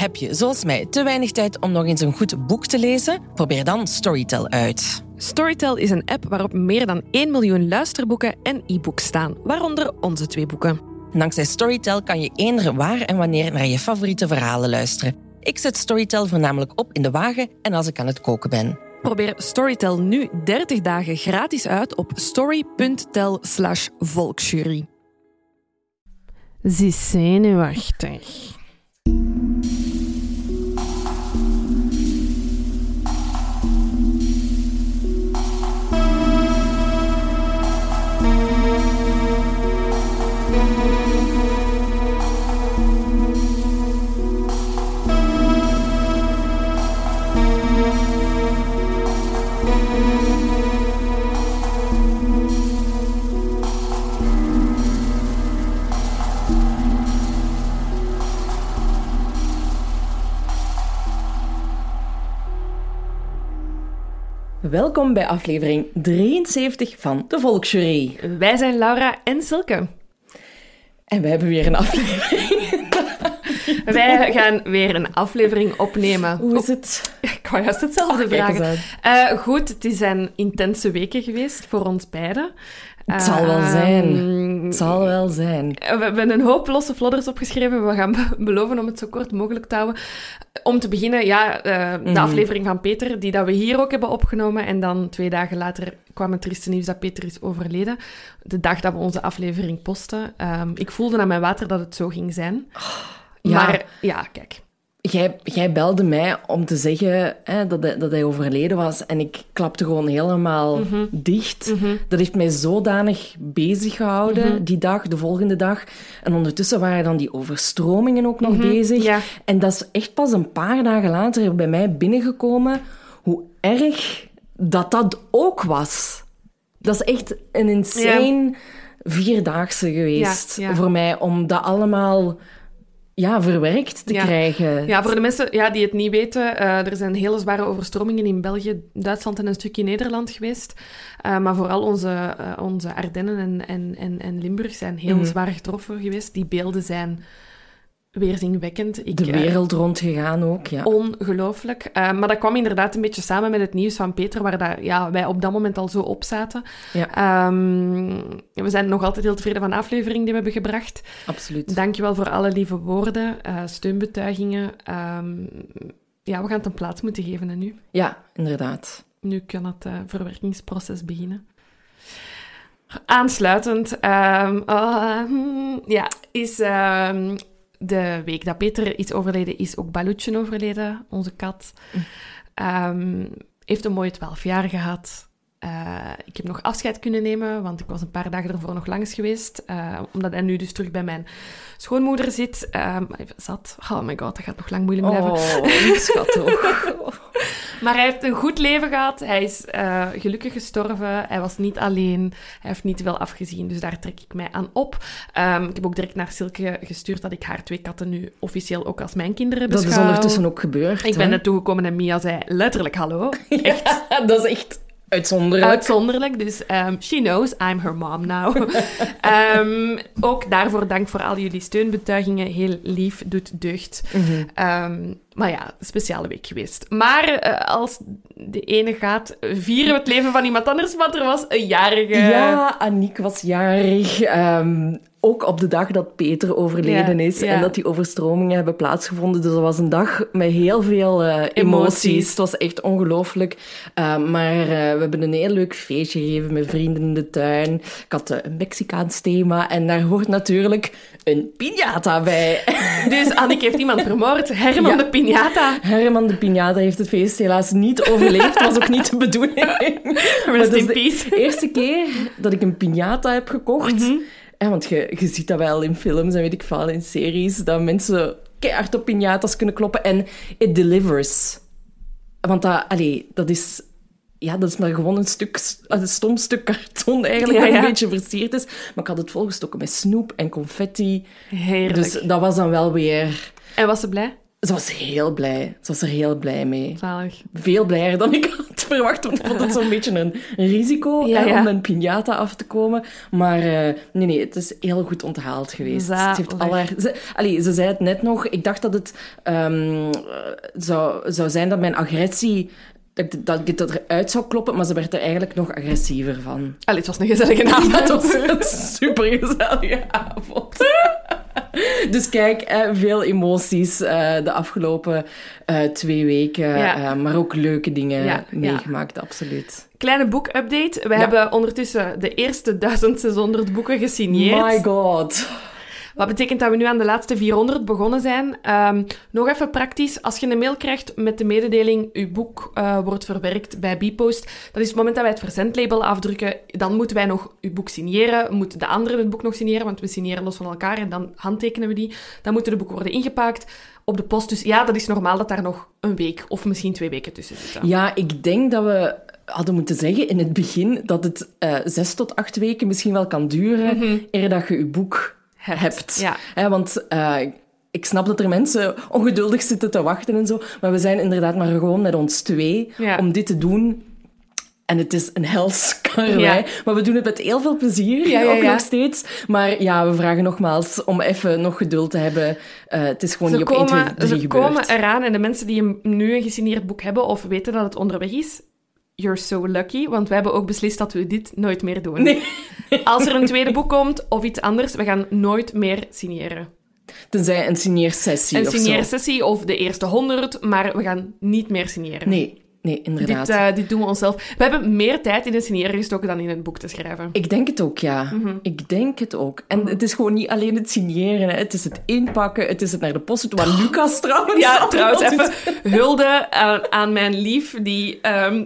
Heb je, zoals mij, te weinig tijd om nog eens een goed boek te lezen? Probeer dan Storytel uit. Storytel is een app waarop meer dan 1 miljoen luisterboeken en e-books staan, waaronder onze twee boeken. Dankzij Storytel kan je eender waar en wanneer naar je favoriete verhalen luisteren. Ik zet Storytel voornamelijk op in de wagen en als ik aan het koken ben. Probeer Storytel nu 30 dagen gratis uit op story.tel slash volksjury. Ze zenuwachtig. Welkom bij aflevering 73 van de Volksjury. Wij zijn Laura en Silke. En we hebben weer een aflevering. Wij gaan weer een aflevering opnemen. Hoe is het? Ik wou juist hetzelfde vragen. Eh, goed, het zijn intense weken geweest voor ons beiden. Het zal wel Ehm, zijn. Het zal wel zijn. We hebben een hoop losse flodders opgeschreven. We gaan be- beloven om het zo kort mogelijk te houden. Om te beginnen, ja, eh, de Mhm. aflevering van Peter, die dat we hier ook hebben opgenomen. En dan twee dagen later kwam het trieste nieuws dat Peter is overleden. De dag dat we onze aflevering posten. Ehm, ik voelde aan mijn water dat het zo ging zijn. Ja. Maar ja, kijk. Jij, jij belde mij om te zeggen hè, dat, hij, dat hij overleden was en ik klapte gewoon helemaal Mhm. dicht. Dat heeft mij zodanig bezig gehouden Mhm. die dag, de volgende dag. En ondertussen waren dan die overstromingen ook nog bezig. Mhm. ja. En dat is echt pas een paar dagen later bij mij binnengekomen hoe erg dat dat ook was. Dat is echt een insane vierdaagse geweest ja. voor mij om dat allemaal ja, verwerkt te Ja. krijgen. Ja, voor de mensen ja, die het niet weten, eh, er zijn hele zware overstromingen in België, Duitsland en een stukje Nederland geweest. Eh, maar vooral onze, eh, onze Ardennen en, en, en, en Limburg zijn heel Mhm. zwaar getroffen geweest. Die beelden zijn weerzinwekkend. Ik, de eh, wereld rondgegaan ook, ja. Ongelooflijk. Eh, maar dat kwam inderdaad een beetje samen met het nieuws van Peter, waar dat, ja, wij op dat moment al zo op zaten. Ja. Ehm, we zijn nog altijd heel tevreden van de aflevering die we hebben gebracht. Absoluut. Dankjewel voor alle lieve woorden, eh, steunbetuigingen. Ehm, ja, we gaan het een plaats moeten geven hè, nu. Ja, inderdaad. Nu kan het eh, verwerkingsproces beginnen. Aansluitend, ehm, ah, hmm, ja, is de week dat Peter is overleden, is ook Balutje overleden, onze kat. Ehm, heeft een mooie twaalf jaar gehad. Eh, ik heb nog afscheid kunnen nemen, want ik was een paar dagen ervoor nog langs geweest. eh, omdat hij nu dus terug bij mijn schoonmoeder zit. Ehm, zat. Oh my god, dat gaat nog lang moeilijk blijven. Oh, lief schat toch. Maar hij heeft een goed leven gehad. Hij is eh, gelukkig gestorven. Hij was niet alleen. Hij heeft niet veel afgezien. Dus daar trek ik mij aan op. Ehm, ik heb ook direct naar Silke gestuurd dat ik haar twee katten nu officieel ook als mijn kinderen Dat beschouw. is ondertussen ook gebeurd. Ik ben hè? net toegekomen en Mia zei letterlijk hallo. Echt Ja, dat is echt uitzonderlijk. uitzonderlijk. Dus ehm, she knows I'm her mom now. Ehm, ook daarvoor dank voor al jullie steunbetuigingen. Heel lief, doet deugd. Mhm. Ehm, maar ja, speciale week geweest. Maar eh, als de ene gaat, vieren we het leven van iemand anders, want er was een jarige. Ja, Aniek was jarig. Ook op de dag dat Peter overleden Ja, is ja. en dat die overstromingen hebben plaatsgevonden. Dus dat was een dag met heel veel eh, emoties. Emoties. Het was echt ongelooflijk. Ehm, maar eh, we hebben een heel leuk feestje gegeven met vrienden in de tuin. Ik had eh, een Mexicaans thema en daar hoort natuurlijk een piñata bij. Dus Annick heeft iemand vermoord. Herman Ja. de Piñata. Herman de Piñata heeft het feest helaas niet overleefd. Dat was ook niet de bedoeling. Maar dat is de eerste keer dat ik een piñata heb gekocht. Mhm. Ja, want je, je ziet dat wel in films en weet ik veel, in series, dat mensen keihard op piñatas kunnen kloppen. En it delivers. Want dat, allee, dat is... Ja, dat is maar gewoon een stuk, een stom stuk karton eigenlijk, Ja, dat ja. een beetje versierd is. Maar ik had het volgestoken met snoep en confetti. Heerlijk. Dus dat was dan wel weer... En was ze blij? Ze was heel blij. Ze was er heel blij mee. Zalig. Veel blijer dan ik had verwacht, want ik vond het zo'n beetje een risico Ja, hè, ja. om een piñata af te komen. Maar eh, nee, nee, het is heel goed onthaald geweest. Zalig. Het heeft al haar... Ze, allee, ze zei het net nog. Ik dacht dat het ehm, eh, zou, zou zijn dat mijn agressie... Dat ik, dat ik het eruit zou kloppen, maar ze werd er eigenlijk nog agressiever van. Allee, het was een gezellige avond. Het was een super gezellige avond. Dus kijk, eh, veel emoties eh, de afgelopen eh, twee weken. Ja. maar ook leuke dingen Ja, ja. meegemaakt, absoluut. Kleine boekupdate. We hebben ondertussen de eerste 1600 boeken gesigneerd. My god. Wat betekent dat we nu aan de laatste 400 begonnen zijn. Ehm, nog even praktisch. Als je een mail krijgt met de mededeling uw boek eh, wordt verwerkt bij Bpost, dat is het moment dat wij het verzendlabel afdrukken. Dan moeten wij nog uw boek signeren. Moeten de anderen het boek nog signeren, want we signeren los van elkaar en dan handtekenen we die. Dan moeten de boeken worden ingepakt op de post. Dus ja, dat is normaal dat daar nog een week of misschien twee weken tussen zitten. Ja, ik denk dat we hadden moeten zeggen in het begin dat het eh, zes tot acht weken misschien wel kan duren eer dat je je boek Hebt. hebt. Ja. Want eh, ik snap dat er mensen ongeduldig zitten te wachten en zo, maar we zijn inderdaad maar gewoon met ons twee Ja. om dit te doen. En het is een hels karwei. Ja. Maar we doen het met heel veel plezier, Ja, ook nog steeds. Maar ja, we vragen nogmaals om even nog geduld te hebben. Eh, het is gewoon Ze, niet op 1, 2, komen, 3 ze gebeurd. komen eraan en de mensen die nu een gesigneerd boek hebben of weten dat het onderweg is, you're so lucky, want we hebben ook beslist dat we dit nooit meer doen. Nee. Als er een tweede boek komt of iets anders, we gaan nooit meer signeren. Tenzij een signeersessie Een of zo. signeersessie of de eerste honderd, maar we gaan niet meer signeren. Nee, nee, inderdaad. Dit, eh, dit doen we onszelf. We hebben meer tijd in het signeren gestoken dan in het boek te schrijven. Ik denk het ook, ja. Mhm. Ik denk het ook. En het is gewoon niet alleen het signeren. Hè. Het is het inpakken, het is het naar de post doen. Wat Lucas trouwens Ja, trouwens, even hulde aan, aan mijn lief, die ehm,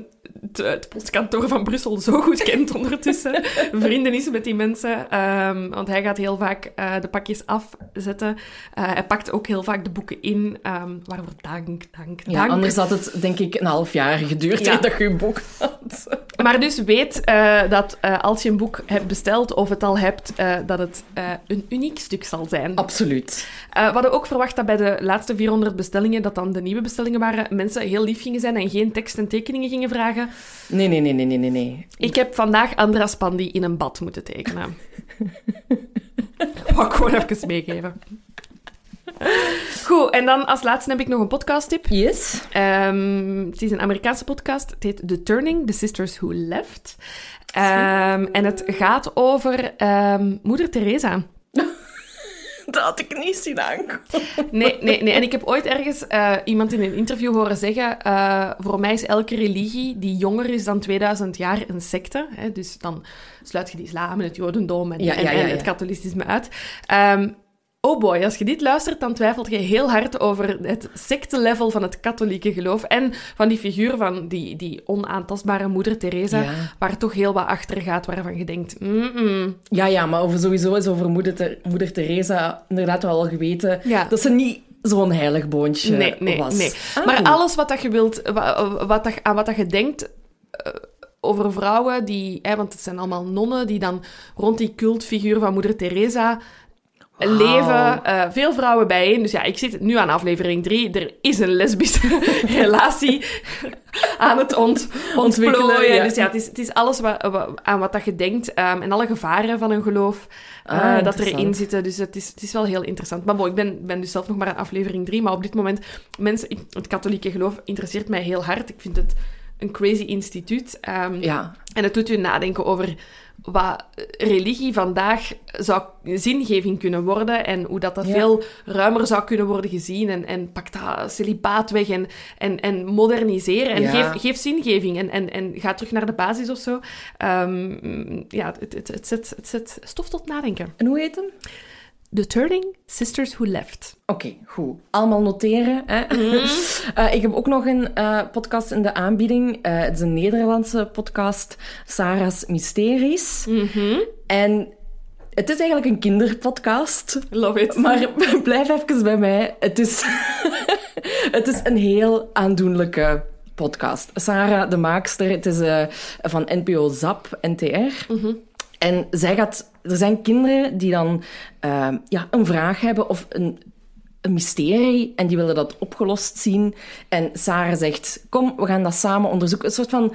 het, het postkantoor van Brussel zo goed kent ondertussen. Vrienden is met die mensen. ehm, want hij gaat heel vaak eh, de pakjes afzetten. Eh, hij pakt ook heel vaak de boeken in. ehm, waarvoor dank, dank, Ja, dank. anders had het denk ik een half jaar geduurd Ja. dat je je boek had. Maar dus weet eh, dat eh, als je een boek hebt besteld of het al hebt, eh, dat het een uniek stuk zal zijn. Absoluut. We hadden ook verwacht dat bij de laatste 400 bestellingen, dat dan de nieuwe bestellingen waren, mensen heel lief gingen zijn en geen tekst en tekeningen gingen vragen. Nee, nee, nee, nee, nee, nee, nee. Ik heb vandaag Andras Pandi in een bad moeten tekenen. Wou ik gewoon even meegeven. Goed, en dan als laatste heb ik nog een podcasttip. Yes. Ehm, het is een Amerikaanse podcast. Het heet The Turning, The Sisters Who Left. Ehm, en het gaat over ehm, moeder Teresa. Dat had ik niet zien aankomen. Nee, nee, nee. En ik heb ooit ergens eh, iemand in een interview horen zeggen... eh, voor mij is elke religie die jonger is dan 2000 jaar een secte. Hè? Dus dan sluit je de islam en het jodendom en, Ja, ja, ja, en ja. het katholicisme uit. Ehm, oh boy, als je dit luistert, dan twijfelt je heel hard over het secte-level van het katholieke geloof en van die figuur van die, die onaantastbare moeder Teresa, Ja. waar toch heel wat achter gaat, waarvan je denkt... Ja, ja, maar over, sowieso is over moeder, Ter- moeder Teresa inderdaad wel al geweten Ja. dat ze niet zo'n heilig boontje Nee, nee, was. nee. Ah. Maar alles wat dat je wilt, wa- wat dat, aan wat dat je denkt eh, over vrouwen die, hè, want het zijn allemaal nonnen die dan rond die cultfiguur van Moeder Teresa Leven. eh, veel vrouwen bijeen. Dus ja, ik zit nu aan aflevering 3. Er is een lesbische relatie aan het ont, Ontwikkelen, ontplooien. ja. Dus ja, het is, het is alles aan wat dat je denkt ehm, en alle gevaren van een geloof Ah, dat erin zitten. Dus het is, het is wel heel interessant. Maar bon, ik ben, ben dus zelf nog maar aan aflevering 3. Maar op dit moment, mensen, het katholieke geloof interesseert mij heel hard. Ik vind het een crazy instituut. Ehm, Ja, en het doet u nadenken over wat religie vandaag zou zingeving kunnen worden en hoe dat, dat Ja. veel ruimer zou kunnen worden gezien. En, en pak dat celibaat weg en, en, en moderniseren en Ja. geef, geef zingeving en, en, en ga terug naar de basis of zo. Ehm, ja, het, het, het, zet, het zet stof tot nadenken. en hoe heet hem? The Turning Sisters Who Left. Oké, goed. Allemaal noteren. Hè? Mhm. Eh, ik heb ook nog een eh, podcast in de aanbieding. Eh, het is een Nederlandse podcast, Sarah's Mysteries. Mhm. En het is eigenlijk een kinderpodcast. Love it. Maar blijf even bij mij. Het is, het is een heel aandoenlijke podcast. Sarah, de maakster, het is van NPO ZAP, NTR. En zij gaat... Er zijn kinderen die dan eh, ja, een vraag hebben of een, een mysterie en die willen dat opgelost zien. En Sarah zegt, kom, we gaan dat samen onderzoeken. Een soort van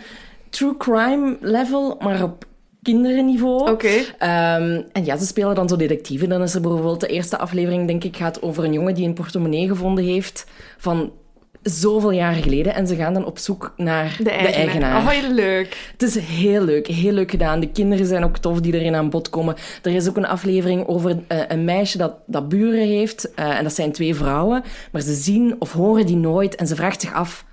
true crime level, maar op kinderenniveau. Oké. Ehm, en ja, ze spelen dan zo detectieven. Dan is er bijvoorbeeld de eerste aflevering, denk ik, gaat over een jongen die een portemonnee gevonden heeft van zoveel jaren geleden. En ze gaan dan op zoek naar De eigenaar. Oh, heel leuk. Het is heel leuk, heel leuk gedaan. De kinderen zijn ook tof die erin aan bod komen. Er is ook een aflevering over eh, een meisje dat, dat buren heeft. eh, en dat zijn twee vrouwen. Maar ze zien of horen die nooit. En ze vraagt zich af,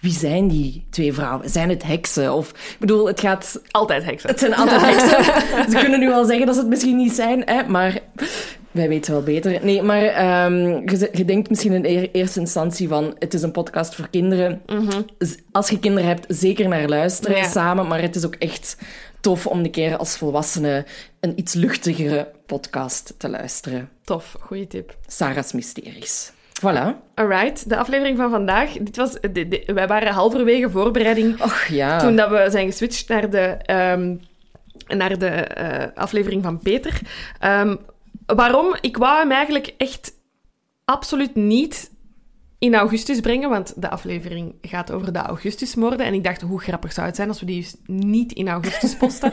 wie zijn die twee vrouwen? Zijn het heksen? Of, ik bedoel, het gaat... Altijd heksen. Het zijn altijd heksen. ze kunnen nu wel zeggen dat ze het misschien niet zijn, hè, maar... Wij weten wel beter. Nee, maar ehm, je, je denkt misschien in eer- eerste instantie van... Het is een podcast voor kinderen. Z- Als je kinderen hebt, zeker naar luisteren Ja. samen. Maar het is ook echt tof om een keer als volwassene... een iets luchtigere podcast te luisteren. Tof, goede tip. Sarah's Mysteries. Voilà. Alright, de aflevering van vandaag. Dit was, de- de- wij waren halverwege voorbereiding Och ja. toen dat we zijn geswitcht naar de, ehm, naar de eh, aflevering van Peter. Ehm, waarom? Ik wou hem eigenlijk echt absoluut niet in augustus brengen, want de aflevering gaat over de augustusmoorden. En ik dacht, hoe grappig zou het zijn als we die dus niet in augustus posten.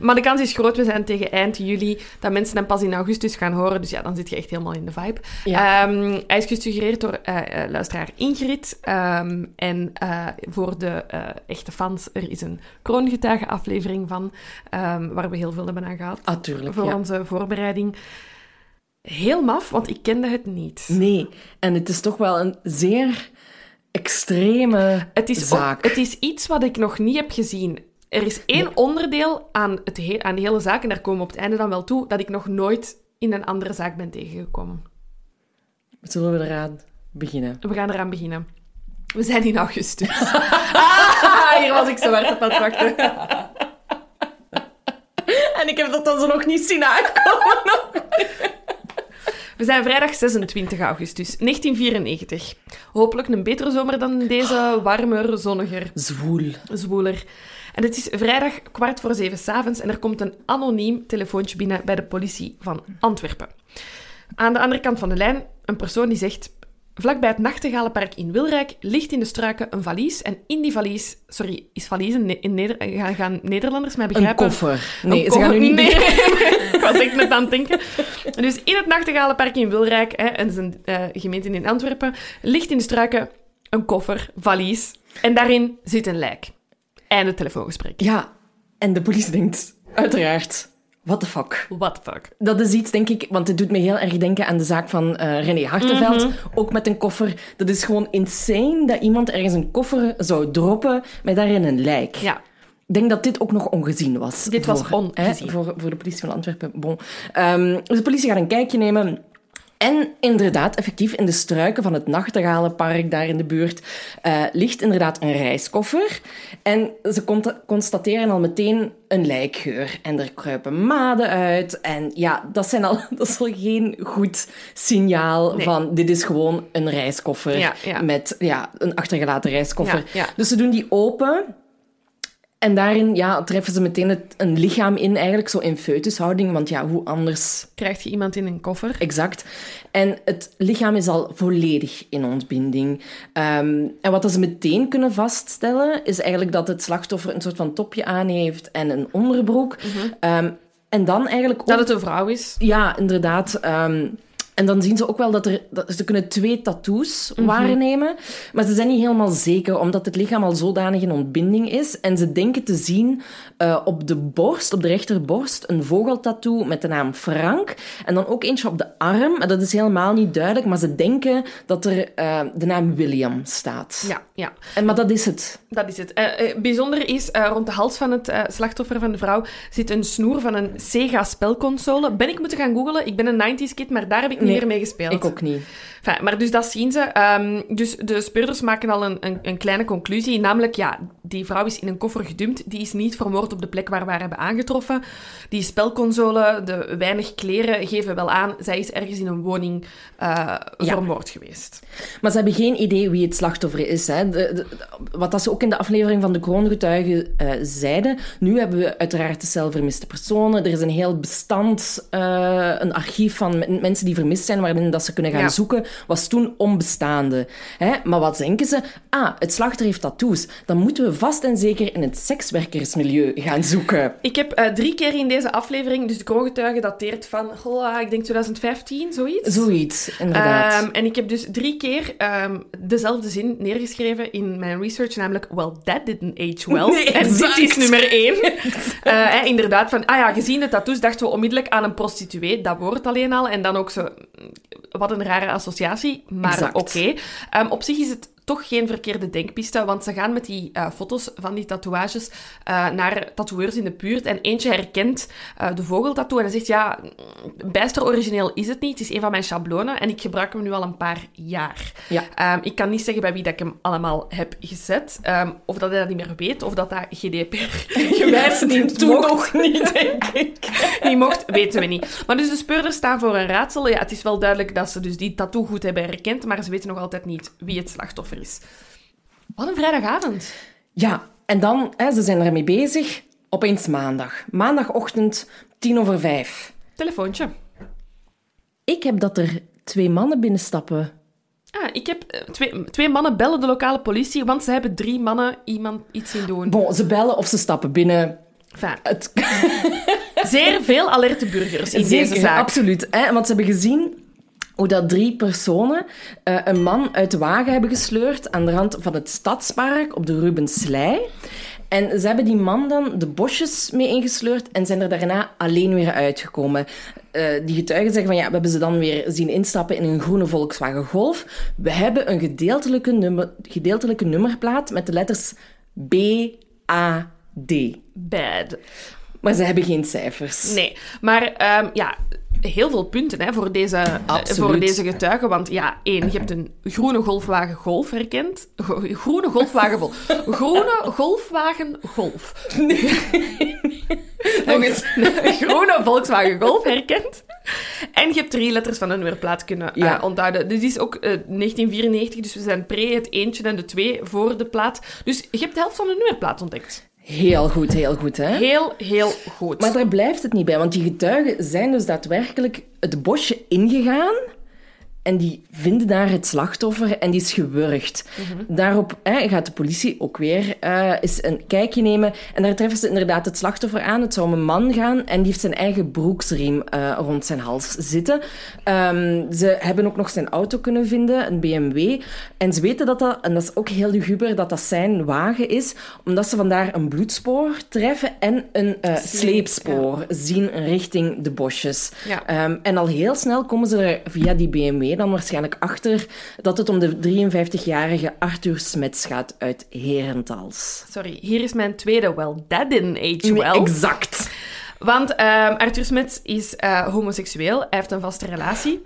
maar de kans is groot, we zijn tegen eind juli, dat mensen hem pas in augustus gaan horen. Dus ja, dan zit je echt helemaal in de vibe. Ja. Ehm, hij is gesuggereerd door eh, eh, luisteraar Ingrid. Ehm, en eh, voor de echte fans, er is een kroongetuige-aflevering van, ehm, waar we heel veel hebben aan gehad Ah, tuurlijk, voor ja. onze voorbereiding. Heel maf, want ik kende het niet. Nee. En het is toch wel een zeer extreme Het is, zaak. ook- het is iets wat ik nog niet heb gezien. Er is één onderdeel aan, het he- aan de hele zaak, en daar komen we op het einde dan wel toe, dat ik nog nooit in een andere zaak ben tegengekomen. Zullen we eraan beginnen? We gaan eraan beginnen. We zijn in augustus. ah, hier was ik zo hard op aan het wachten. En ik heb dat dan zo nog niet zien aankomen. We zijn vrijdag 26 augustus 1994. Hopelijk een betere zomer dan deze, warmer, zonniger, Zwoel. zwoeler. En het is vrijdag kwart voor zeven s'avonds en er komt een anoniem telefoontje binnen bij de politie van Antwerpen. Aan de andere kant van de lijn een persoon die zegt... Vlakbij het Nachtegalenpark in Wilrijk ligt in de struiken een valies. En in die valies... Sorry, is valies in, Ne- in Neder, gaan, gaan Nederlanders mij Een begrijpen? koffer. Nee, Een ze gaan nu niet... Nee, ik was echt net aan het denken. Dus in het Nachtegalenpark in Wilrijk, hè, en een eh, gemeente in Antwerpen, ligt in de struiken een koffer, valies. En daarin zit een lijk. Einde telefoongesprek. Ja, en de politie denkt uiteraard... What the fuck? What the fuck? Dat is iets, denk ik, want het doet me heel erg denken aan de zaak van eh René Hartenveld. Mhm. Ook met een koffer. Dat is gewoon insane dat iemand ergens een koffer zou droppen met daarin een lijk. Ja, Ik denk dat dit ook nog ongezien was. Dit was ongezien. Hè, voor, voor de politie van Antwerpen. Bon. Ehm, dus de politie gaat een kijkje nemen. En inderdaad, effectief, in de struiken van het Nachtegalenpark, daar in de buurt, eh, ligt inderdaad een reiskoffer. En ze constateren al meteen een lijkgeur. En er kruipen maden uit. En ja, dat, zijn al, dat is al geen goed signaal Nee. van dit is gewoon een reiskoffer Ja, ja. met ja, een achtergelaten reiskoffer. Ja. Dus ze doen die open. En daarin ja, treffen ze meteen het, een lichaam in, eigenlijk zo in foetushouding. Want ja, hoe anders krijgt je iemand in een koffer? exact. En het lichaam is al volledig in ontbinding. Ehm, en wat ze meteen kunnen vaststellen, is eigenlijk dat het slachtoffer een soort van topje aan heeft en een onderbroek. Ehm, en dan eigenlijk ook... Dat het een vrouw is. Ja, inderdaad. Ehm, en dan zien ze ook wel dat er... Dat, ze kunnen twee tattoos waarnemen. Maar ze zijn niet helemaal zeker, omdat het lichaam al zodanig in ontbinding is. En ze denken te zien eh, op de borst, op de rechterborst, een vogeltattoo met de naam Frank. En dan ook eentje op de arm. En dat is helemaal niet duidelijk, maar ze denken dat er eh, de naam William staat. Ja, ja. En, maar dat is het. Dat is het. Eh, bijzonder is, rond de hals van het slachtoffer van de vrouw zit een snoer van een Sega-spelconsole. Ben ik moeten gaan googlen? Ik ben een 90s kid, maar daar heb ik niet meer mee gespeeld. Ik ook niet. Enfin, maar dus dat zien ze. Ehm, dus de speurders maken al een, een, een kleine conclusie. Namelijk, ja, die vrouw is in een koffer gedumpt. Die is niet vermoord op de plek waar we haar hebben aangetroffen. Die spelconsole, de weinig kleren geven wel aan. Zij is ergens in een woning eh, vermoord geweest. Maar ze hebben geen idee wie het slachtoffer is. Hè. De, de- wat dat ze ook in de aflevering van de kroongetuigen eh, zeiden. Nu hebben we uiteraard de cel vermiste personen. Er is een heel bestand, eh, een archief van men- mensen die vermist vermist zijn, waarin dat ze kunnen gaan Ja. zoeken, was toen onbestaande. Hè? Maar wat denken ze? Ah, het slachtoffer heeft tattoos. Dan moeten we vast en zeker in het sekswerkersmilieu gaan zoeken. Ik heb eh, drie keer in deze aflevering, dus de kroongetuige dateert van, oh, ik denk 2015, zoiets. Zoiets, inderdaad. Ehm, en ik heb dus drie keer ehm, dezelfde zin neergeschreven in mijn research, namelijk Well, that didn't age well. Nee, en dit is nummer één. Eh, inderdaad, van, ah ja, gezien de tattoos dachten we onmiddellijk aan een prostituee, dat woord alleen al. En dan ook zo, wat een rare associatie, maar oké. Ehm, op zich is het toch geen verkeerde denkpiste, want ze gaan met die eh, foto's van die tatoeages eh, naar tatoeërs in de buurt en eentje herkent eh, de vogeltattoo en hij zegt, ja, mm, bijster origineel is het niet, het is een van mijn schablonen en ik gebruik hem nu al een paar jaar. Ja. Ehm, ik kan niet zeggen bij wie dat ik hem allemaal heb gezet, ehm, of dat hij dat niet meer weet, of dat dat GDPR gewijs niet Toen mocht. nog niet, denk ik. niet mocht, weten we niet. Maar dus de speurders staan voor een raadsel. Ja, het is wel duidelijk dat ze dus die tattoo goed hebben herkend, maar ze weten nog altijd niet wie het slachtoffer is. Wat een vrijdagavond. Ja, en dan, hè, ze zijn ermee bezig. Opeens maandag. Maandagochtend, tien over vijf. Telefoontje. Ik heb dat er twee mannen binnenstappen. Ah, ik heb eh, twee, twee mannen bellen de lokale politie, want ze hebben drie mannen iemand iets zien doen. Bon, ze bellen of ze stappen binnen. Enfin, Het... zeer veel alerte burgers in Zeker, deze zaak. absoluut. Hè? Want ze hebben gezien hoe dat drie personen eh, een man uit de wagen hebben gesleurd aan de rand van het stadspark op de Rubenslei. En ze hebben die man dan de bosjes mee ingesleurd en zijn er daarna alleen weer uitgekomen. Eh, die getuigen zeggen van ja, we hebben ze dan weer zien instappen in een groene Volkswagen Golf. We hebben een gedeeltelijke, nummer, gedeeltelijke nummerplaat met de letters B, A, D. Bad. Maar ze hebben geen cijfers. Nee, maar ehm, ja, heel veel punten hè, voor, deze, eh, Absoluut. voor deze getuigen. Want ja, één, je hebt een groene golfwagen golf herkend. Groene golfwagen golf. Groene golfwagen golf. Nog eens. Een groene Volkswagen Golf herkend. En je hebt drie letters van een nummerplaat kunnen eh, Ja. onthouden. Dit is ook eh, 1994, dus we zijn pre het eentje en de twee voor de plaat. Dus je hebt de helft van de nummerplaat ontdekt. Heel goed, heel goed, hè? Heel, heel goed. Maar daar blijft het niet bij, want die getuigen zijn dus daadwerkelijk het bosje ingegaan en die vinden daar het slachtoffer en die is gewurgd. Daarop hè, gaat de politie ook weer eh, eens een kijkje nemen en daar treffen ze inderdaad het slachtoffer aan. Het zou om een man gaan en die heeft zijn eigen broeksriem eh, rond zijn hals zitten. Ehm, ze hebben ook nog zijn auto kunnen vinden, een BMW. En ze weten dat dat, en dat is ook heel luguber, dat dat zijn wagen is, omdat ze vandaar een bloedspoor treffen en een eh, sleepspoor zien richting de bosjes. Ja. Ehm, en al heel snel komen ze er via die BMW dan waarschijnlijk achter dat het om de 53-jarige Arthur Smets gaat uit Herentals. Sorry, hier is mijn tweede. Well, that didn't age Nee, well. exact. Want ehm, Arthur Smits is eh, homoseksueel. Hij heeft een vaste relatie.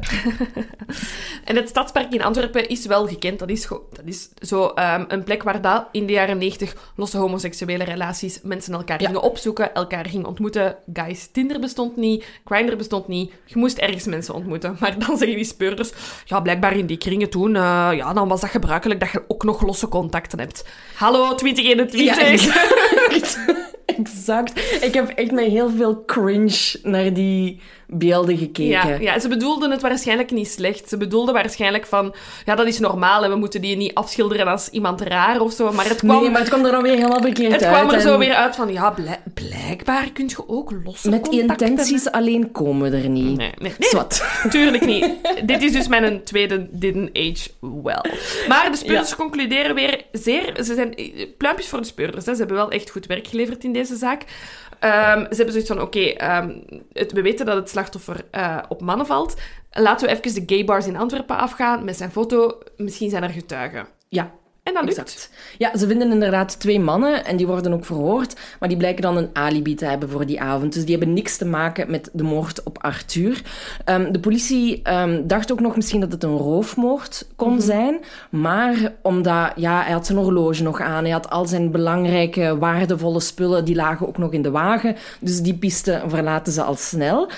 en het stadspark in Antwerpen is wel gekend. Dat is, dat is zo ehm, een plek waar dat in de jaren 90 losse homoseksuele relaties mensen elkaar Ja. gingen opzoeken, elkaar gingen ontmoeten. Guys, Tinder bestond niet, Grindr bestond niet. Je moest ergens mensen ontmoeten. Maar dan zeggen die speurders, ja, blijkbaar in die kringen toen, eh, ja, dan was dat gebruikelijk dat je ook nog losse contacten hebt. Hallo, 2021! Ja, exact. exact. Ik heb echt met heel veel cringe naar die beelden gekeken. Ja, ja, ze bedoelden het waarschijnlijk niet slecht. Ze bedoelden waarschijnlijk van, ja, dat is normaal en we moeten die niet afschilderen als iemand raar of zo. Maar het kwam, Nee, maar het kwam er dan weer helemaal verkeerd het uit. kwam er en zo weer uit van, ja, blijk- blijkbaar kun je ook losse Met intenties alleen komen we er niet. Nee, nee, nee. Zwat. Tuurlijk niet. Dit is dus mijn tweede didn't age well. Maar de speurders Ja. concluderen weer zeer... Ze zijn eh, pluimpjes voor de speurders. Hè. Ze hebben wel echt goed werk geleverd in deze zaak. Ehm, ze hebben zoiets van, oké, ehm, we weten dat het slachtoffer eh, op mannen valt. Laten we even de gay bars in Antwerpen afgaan met zijn foto. Misschien zijn er getuigen. Ja, En dat lukt. Exact. Ja, ze vinden inderdaad twee mannen en die worden ook verhoord, maar die blijken dan een alibi te hebben voor die avond. Dus die hebben niks te maken met de moord op Arthur. Ehm, de politie ehm, dacht ook nog misschien dat het een roofmoord kon zijn, maar omdat ja, hij had zijn horloge nog aan, hij had al zijn belangrijke, waardevolle spullen, die lagen ook nog in de wagen, dus die piste verlaten ze al snel.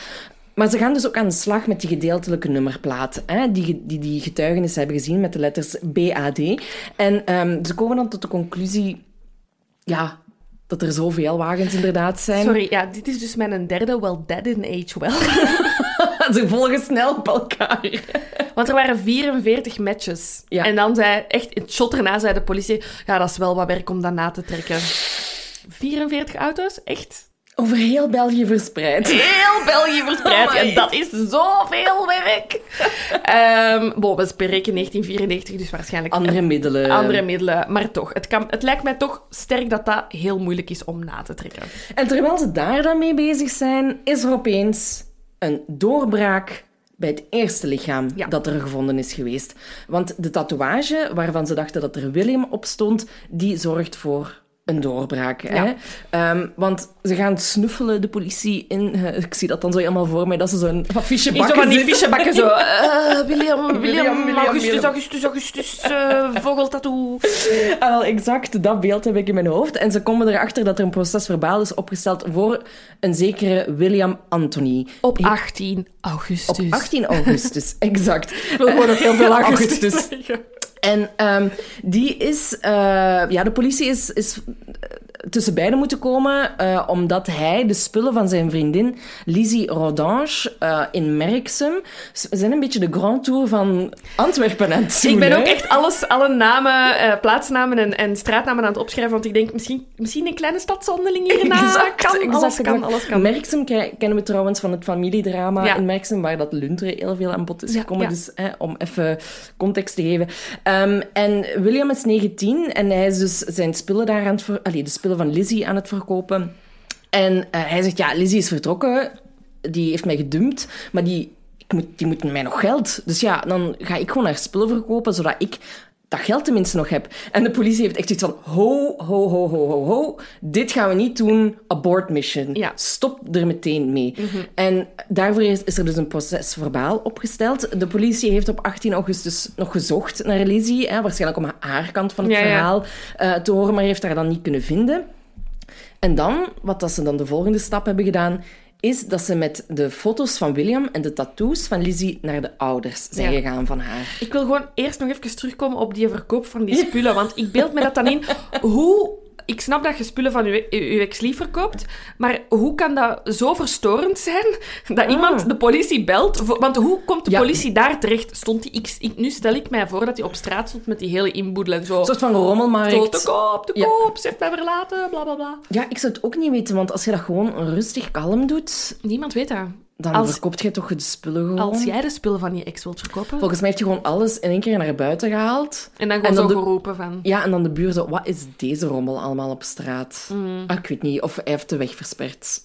Maar ze gaan dus ook aan de slag met die gedeeltelijke nummerplaat. Hè, die, die die getuigenissen hebben gezien met de letters BAD. En ehm, ze komen dan tot de conclusie... Ja, dat er zoveel wagens inderdaad zijn. Sorry, ja, dit is dus mijn derde well, that didn't age well. Ze volgen snel op elkaar. Want er waren 44 matches. Ja. En dan zei, echt in het shot erna zei de politie, ja, dat is wel wat werk om dat na te trekken. 44 auto's? Echt? Over heel België verspreid. Heel België verspreid. Amai. en dat is zoveel werk. Ehm bon, we spreken 1994, dus waarschijnlijk Andere middelen. andere middelen. Maar toch, het, kan, het lijkt mij toch sterk dat dat heel moeilijk is om na te trekken. En terwijl ze daar dan mee bezig zijn, is er opeens een doorbraak bij het eerste lichaam Ja. dat er gevonden is geweest. Want de tatoeage waarvan ze dachten dat er William op stond, die zorgt voor een doorbraak. Hè? Ehm, want ze gaan snuffelen, de politie, in... eh, ik zie dat dan zo helemaal voor mij, dat ze zo'n affiche bakken zo van die fichebakken zo. William, William, Augustus. Augustus, Augustus, eh vogeltattoo. Ah, wel, exact dat beeld heb ik in mijn hoofd. En ze komen erachter dat er een proces verbaal is opgesteld voor een zekere William Anthony. Op 18 augustus. Op 18 augustus, exact. Ik wil gewoon nog heel veel augustus. Augustus. En ehm, die is... eh, ja, de politie is, is eh, tussen beiden moeten komen, eh, omdat hij de spullen van zijn vriendin Lizzie Rodange eh, in Merksem... Ze zijn een beetje de Grand Tour van Antwerpen aan het doen, Ik ben ook echt alles, alle namen, eh, plaatsnamen en, en straatnamen aan het opschrijven, want ik denk misschien, misschien een kleine stadszonderling hierna. Exact, kan, exact, alles kan, alles kan. Merksem ke- kennen we trouwens van het familiedrama Ja. in Merksem, waar dat Lunteren heel veel aan bod is Ja, gekomen. ja. Dus hè, om even context te geven. Ehm, en William is 19 en hij is dus zijn spullen daar aan het ver- allee, de spullen van Lizzie aan het verkopen. En eh, hij zegt, ja, Lizzie is vertrokken. Die heeft mij gedumpt, maar die, ik moet, die moet mij nog geld. Dus ja, dan ga ik gewoon haar spullen verkopen, zodat ik dat geld tenminste nog heb. En de politie heeft echt iets van, ho, ho, ho, ho, ho, ho. Dit gaan we niet doen, abort mission. Ja. Stop er meteen mee. En daarvoor is, is er dus een proces verbaal opgesteld. De politie heeft op 18 augustus nog gezocht naar Lizzie, hè, waarschijnlijk om haar kant van het Ja, ja. verhaal eh, te horen, maar heeft haar dan niet kunnen vinden. En dan, wat dat ze dan de volgende stap hebben gedaan, is dat ze met de foto's van William en de tattoos van Lizzie naar de ouders zijn Ja. gegaan van haar. Ik wil gewoon eerst nog even terugkomen op die verkoop van die spullen. Want ik beeld me dat dan in. Hoe... Ik snap dat je spullen van je ex-lief verkoopt, maar hoe kan dat zo verstorend zijn dat iemand de politie belt? Want hoe komt de Ja. politie daar terecht? Stond die, ik, ik- nu stel ik mij voor dat hij op straat stond met die hele inboedel en zo. Een soort van rommelmarkt. Zo, te koop, te Ja. koop, ze heeft mij verlaten, bla bla bla. Ja, ik zou het ook niet weten, want als je dat gewoon rustig kalm doet, Niemand weet dat. Dan Als- verkoopt je toch de spullen gewoon. Als jij de spullen van je ex wilt verkopen, Volgens mij heeft je gewoon alles in één keer naar buiten gehaald. en dan gewoon en dan zo de- geroepen van... Ja, en dan de buur zo, wat is deze rommel allemaal op straat? Mm. Ah, ik weet niet, of hij heeft de weg versperd.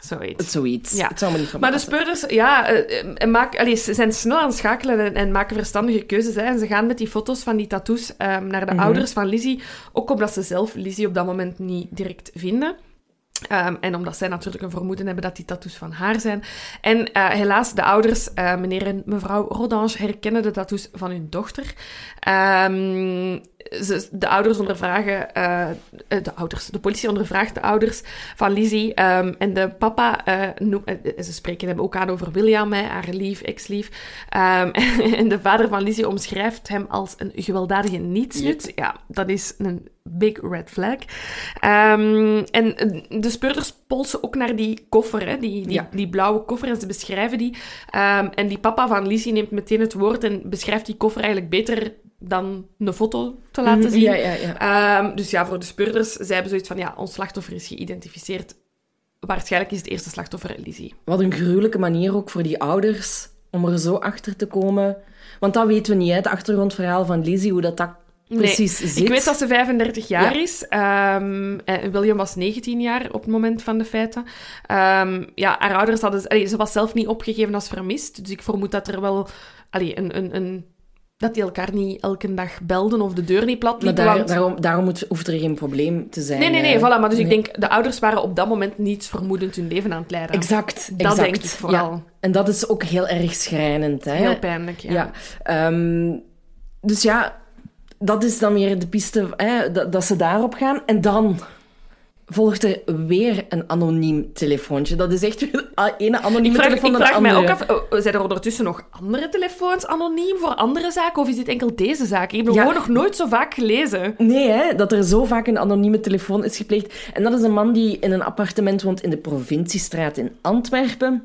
Zoiets. Zoiets. Ja. Het zou me niet Maar de speurders ja, eh, eh, maak, allee, ze zijn snel aan het schakelen en, en maken verstandige keuzes. Hè. En ze gaan met die foto's van die tattoos ehm, naar de Mhm. ouders van Lizzie. Ook omdat ze zelf Lizzie op dat moment niet direct vinden. Ehm, en omdat zij natuurlijk een vermoeden hebben dat die tattoos van haar zijn. En eh, helaas, de ouders, eh, meneer en mevrouw Rodange, herkennen de tattoos van hun dochter. Ehm, ze, de ouders ondervragen... eh, de ouders, de politie ondervraagt de ouders van Lizzie. ehm, en de papa, eh, ze spreken hem ook aan over William, hè, haar lief, ex-lief. Ehm, en de vader van Lizzie omschrijft hem als een gewelddadige nietsnut. Ja, dat is een big red flag. Ehm, en de speurders polsen ook naar die koffer, hè, die, die, Ja. die blauwe koffer, en ze beschrijven die. En die papa van Lizzie neemt meteen het woord en beschrijft die koffer eigenlijk beter dan een foto te laten Mhm, zien. Ja, ja, ja. Ehm, dus ja, voor de speurders, zij hebben zoiets van, ja, ons slachtoffer is geïdentificeerd. Waarschijnlijk is het eerste slachtoffer Lizzie. Wat een gruwelijke manier ook voor die ouders om er zo achter te komen. Want dat weten we niet, hè, het achtergrondverhaal van Lizzie, hoe dat, dat precies nee, zit. Ik weet dat ze 35 jaar Ja. is. Ehm, en William was 19 jaar op het moment van de feiten. Ehm, ja, haar ouders hadden... allee, ze was zelf niet opgegeven als vermist. Dus ik vermoed dat er wel... allee, een, een, een, dat die elkaar niet elke dag belden of de deur niet plat Maar liepen. daar, want- daarom, daarom moet, hoeft er geen probleem te zijn. Nee, nee, nee, voilà. Maar dus ik denk, de ouders waren op dat moment niet vermoedend hun leven aan het leiden. Exact, Dat exact. denk ik vooral. Ja. En dat is ook heel erg schrijnend. Hè? Heel pijnlijk, ja. Ja. ehm, dus ja, dat is dan weer de piste hè, dat, dat ze daarop gaan. En dan volgt er weer een anoniem telefoontje. Dat is echt weer een Ik anonieme vraag, telefoon ik naar de vraag mij ook af, oh, zijn er ondertussen nog andere telefoons anoniem voor andere zaken? Of is dit enkel deze zaak? Ik heb Ja. gewoon nog nooit zo vaak gelezen. Nee, hè, dat er zo vaak een anonieme telefoon is gepleegd. En dat is een man die in een appartement woont in de Provinciestraat in Antwerpen.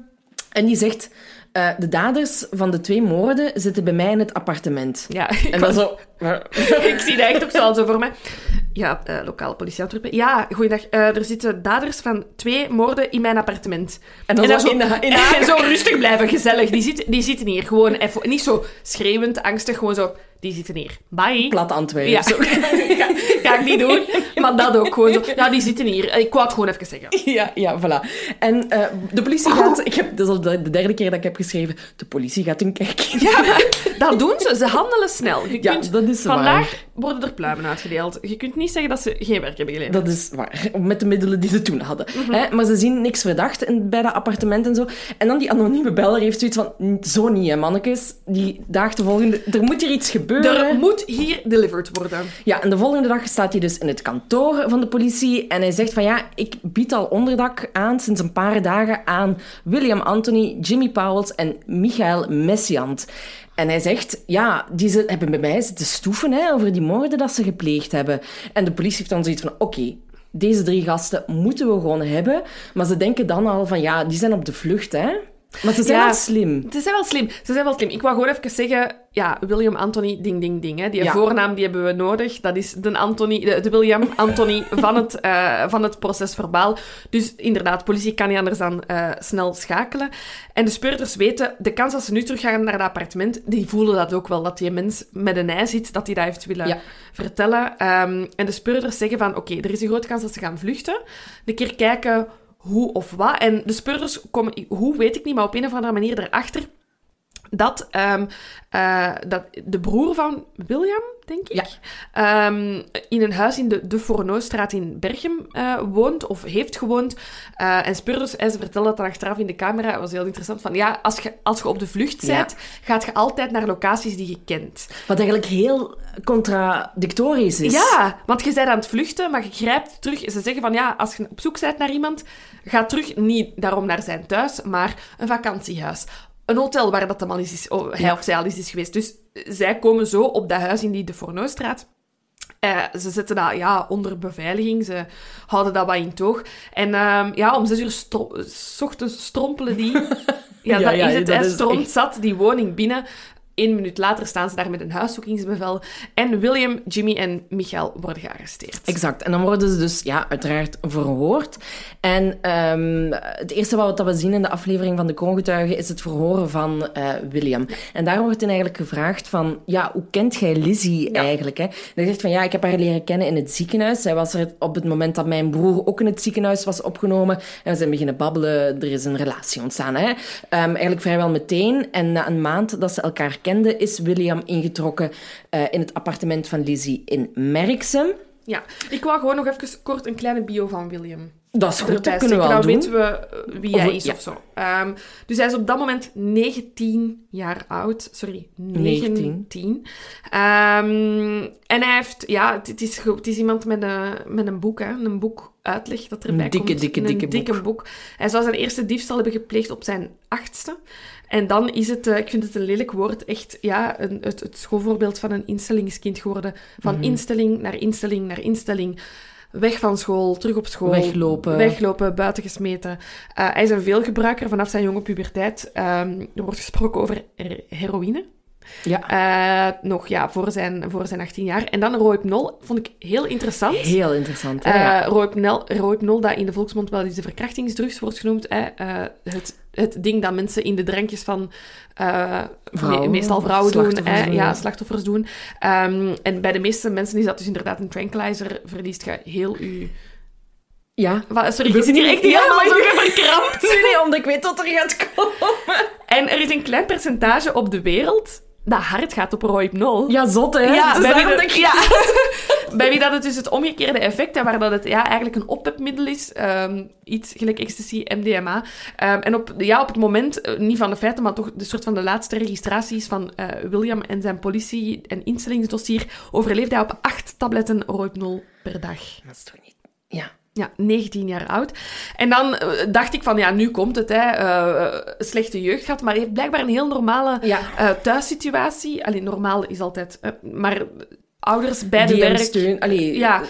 En die zegt... eh, de daders van de twee moorden zitten bij mij in het appartement. Ja, En dan zo... ik zie dat echt ook zo voor mij. Ja, eh, lokale politie Antwerpen. Ja, goeiedag. Eh, er zitten daders van twee moorden in mijn appartement. En dan zo in de- in de en zo rustig blijven, gezellig. Die, zit, die zitten hier. Gewoon even, niet zo schreeuwend, angstig, gewoon zo... Die zitten hier. Bye. Plat Antwerpen. Ja, ga, ik niet doen. Maar dat ook gewoon zo. Ja, die zitten hier. Ik wou het gewoon even zeggen. Ja, ja, voilà. En eh, de politie gaat... Ik heb, dat is al de de derde keer dat ik heb geschreven. De politie gaat hun kijken. Ja, dat doen ze. Ze handelen snel. Je Ja, kunt, dat is waar. Worden er pluimen uitgedeeld. Je kunt niet zeggen dat ze geen werk hebben geleverd. Dat is waar. Met de middelen die ze toen hadden. Mhm. Hè? Maar ze zien niks verdacht in, bij dat appartement en zo. En dan die anonieme beller heeft zoiets van... "N- Zo niet, hè, mannetjes. Die daagt de volgende... Er moet hier iets gebeuren. Er moet hier delivered worden. Ja, en de volgende dag staat hij dus in het kantoor van de politie en hij zegt van ja, ik bied al onderdak aan sinds een paar dagen aan William Anthony, Jimmy Powels en Michael Messiant. En hij zegt, ja, die hebben bij mij zitten stoeven hè, over die moorden dat ze gepleegd hebben. En de politie heeft dan zoiets van, oké, deze drie gasten moeten we gewoon hebben. Maar ze denken dan al van, ja, die zijn op de vlucht, hè. Maar ze zijn Ja. wel slim. Ze zijn wel slim. Ze zijn wel slim. Ik wou gewoon even zeggen, ja, William Anthony ding ding ding. Hè. Die Ja. voornaam die hebben we nodig. Dat is de, Anthony, de, de William Anthony van het, eh, van het proces verbaal. Dus inderdaad, politie kan niet anders dan eh, snel schakelen. En de speurders weten, de kans dat ze nu teruggaan naar dat appartement, die voelen dat ook wel, dat die mens met een ei zit, dat hij dat heeft willen Ja. vertellen. Ehm, en de speurders zeggen van, oké, er is een grote kans dat ze gaan vluchten. Een keer kijken hoe of wat. En de speurders komen, hoe weet ik niet, maar op een of andere manier erachter dat, ehm, eh, dat de broer van William, denk ik, Ja. ehm, in een huis in de, de Fourneaustraat in Berchem eh, woont, of heeft gewoond. Eh, en speurders, en ze vertellen dat dan achteraf in de camera, dat was heel interessant, van ja, als je, als je op de vlucht Ja. bent, gaat je altijd naar locaties die je kent. Wat eigenlijk heel contradictorisch is. Ja, want je bent aan het vluchten, maar je grijpt terug. Ze zeggen van ja, als je op zoek bent naar iemand, ga terug niet daarom naar zijn thuis, maar een vakantiehuis. Een hotel waar dat de man is, is oh, hij of zij al is, is geweest. Dus zij komen zo op dat huis in die de Fourneaustraat. Eh, ze zetten dat ja, onder beveiliging, ze houden dat wat in toog. En ehm, ja, om zes uur stro- s ochtends strompelen die... Ja, Ja, dat ja, is het. Hij stroomt zat die woning binnen. Eén minuut later staan ze daar met een huiszoekingsbevel. En William, Jimmy en Michael worden gearresteerd. Exact. En dan worden ze dus ja, uiteraard verhoord. En ehm, het eerste wat we zien in de aflevering van de kroongetuigen is het verhoren van eh, William. En daar wordt hij eigenlijk gevraagd van, ja, hoe kent jij Lizzie Ja. eigenlijk? Hè? En hij zegt van, ja, ik heb haar leren kennen in het ziekenhuis. Zij was er op het moment dat mijn broer ook in het ziekenhuis was opgenomen. En we zijn beginnen babbelen, er is een relatie ontstaan. Hè? Ehm, eigenlijk vrijwel meteen. En na een maand dat ze elkaar is William ingetrokken eh, in het appartement van Lizzie in Merksem. Ja, ik wou gewoon nog even kort een kleine bio van William. Dat is goed, dat kunnen we Dan doen. weten we eh, wie Of- hij is ja. of zo. Ehm, dus hij is op dat moment 19 jaar oud. Sorry, 19. 19. Ehm, en hij heeft, ja, het, het is, het is iemand met een, met een boek, hè, een boek uitleg dat erbij Een dikke, komt. dikke, een dikke dikke boek. Hij zou zijn eerste diefstal hebben gepleegd op zijn achtste. En dan is het, eh, ik vind het een lelijk woord, echt ja, een, het, het schoolvoorbeeld van een instellingskind geworden. Van Mhm. instelling naar instelling naar instelling. Weg van school, terug op school. Weglopen. Weglopen, buiten gesmeten. Eh, hij is een veelgebruiker vanaf zijn jonge puberteit. Ehm, er wordt gesproken over her- heroïne. Ja, Eh, nog ja, voor zijn, voor zijn 18 jaar. En dan Rohypnol vond ik heel interessant. heel interessant. Hè? Eh ja. Rohypnol, dat in de volksmond wel eens de verkrachtingsdrugs wordt genoemd. Hè. Eh, het, het ding dat mensen in de drankjes van Vrouwen, me- meestal vrouwen doen, slachtoffers hè, doen, ja, slachtoffers doen. Ehm, en bij de meeste mensen is dat dus inderdaad een tranquilizer. Verliest je heel je... ja. Sorry, je zit hier echt Ja, helemaal maar zo verkrampt. Nee, omdat ik weet wat er gaat komen. En er is een klein percentage op de wereld dat hard gaat op Rohypnol. Ja, zot, hè? Ja, Dus bij, wie dat, ja. bij wie dat het dus het omgekeerde effect en waar dat het ja, eigenlijk een oppepmiddel is, ehm, iets gelijk ecstasy, MDMA. Ehm, en op, ja, op het moment, eh, niet van de feiten, maar toch de soort van de laatste registraties van eh, William en zijn politie- en instellingsdossier, overleefde hij op acht tabletten Rohypnol per dag. Dat is toch niet... Ja. Ja, 19 jaar oud. En dan eh, dacht ik van, ja, nu komt het, hè. eh, slechte jeugd gehad, maar heeft blijkbaar een heel normale Ja. eh, thuissituatie. Alleen normaal is altijd... eh, maar ouders bij de Die werk... steun... Allee, Ja.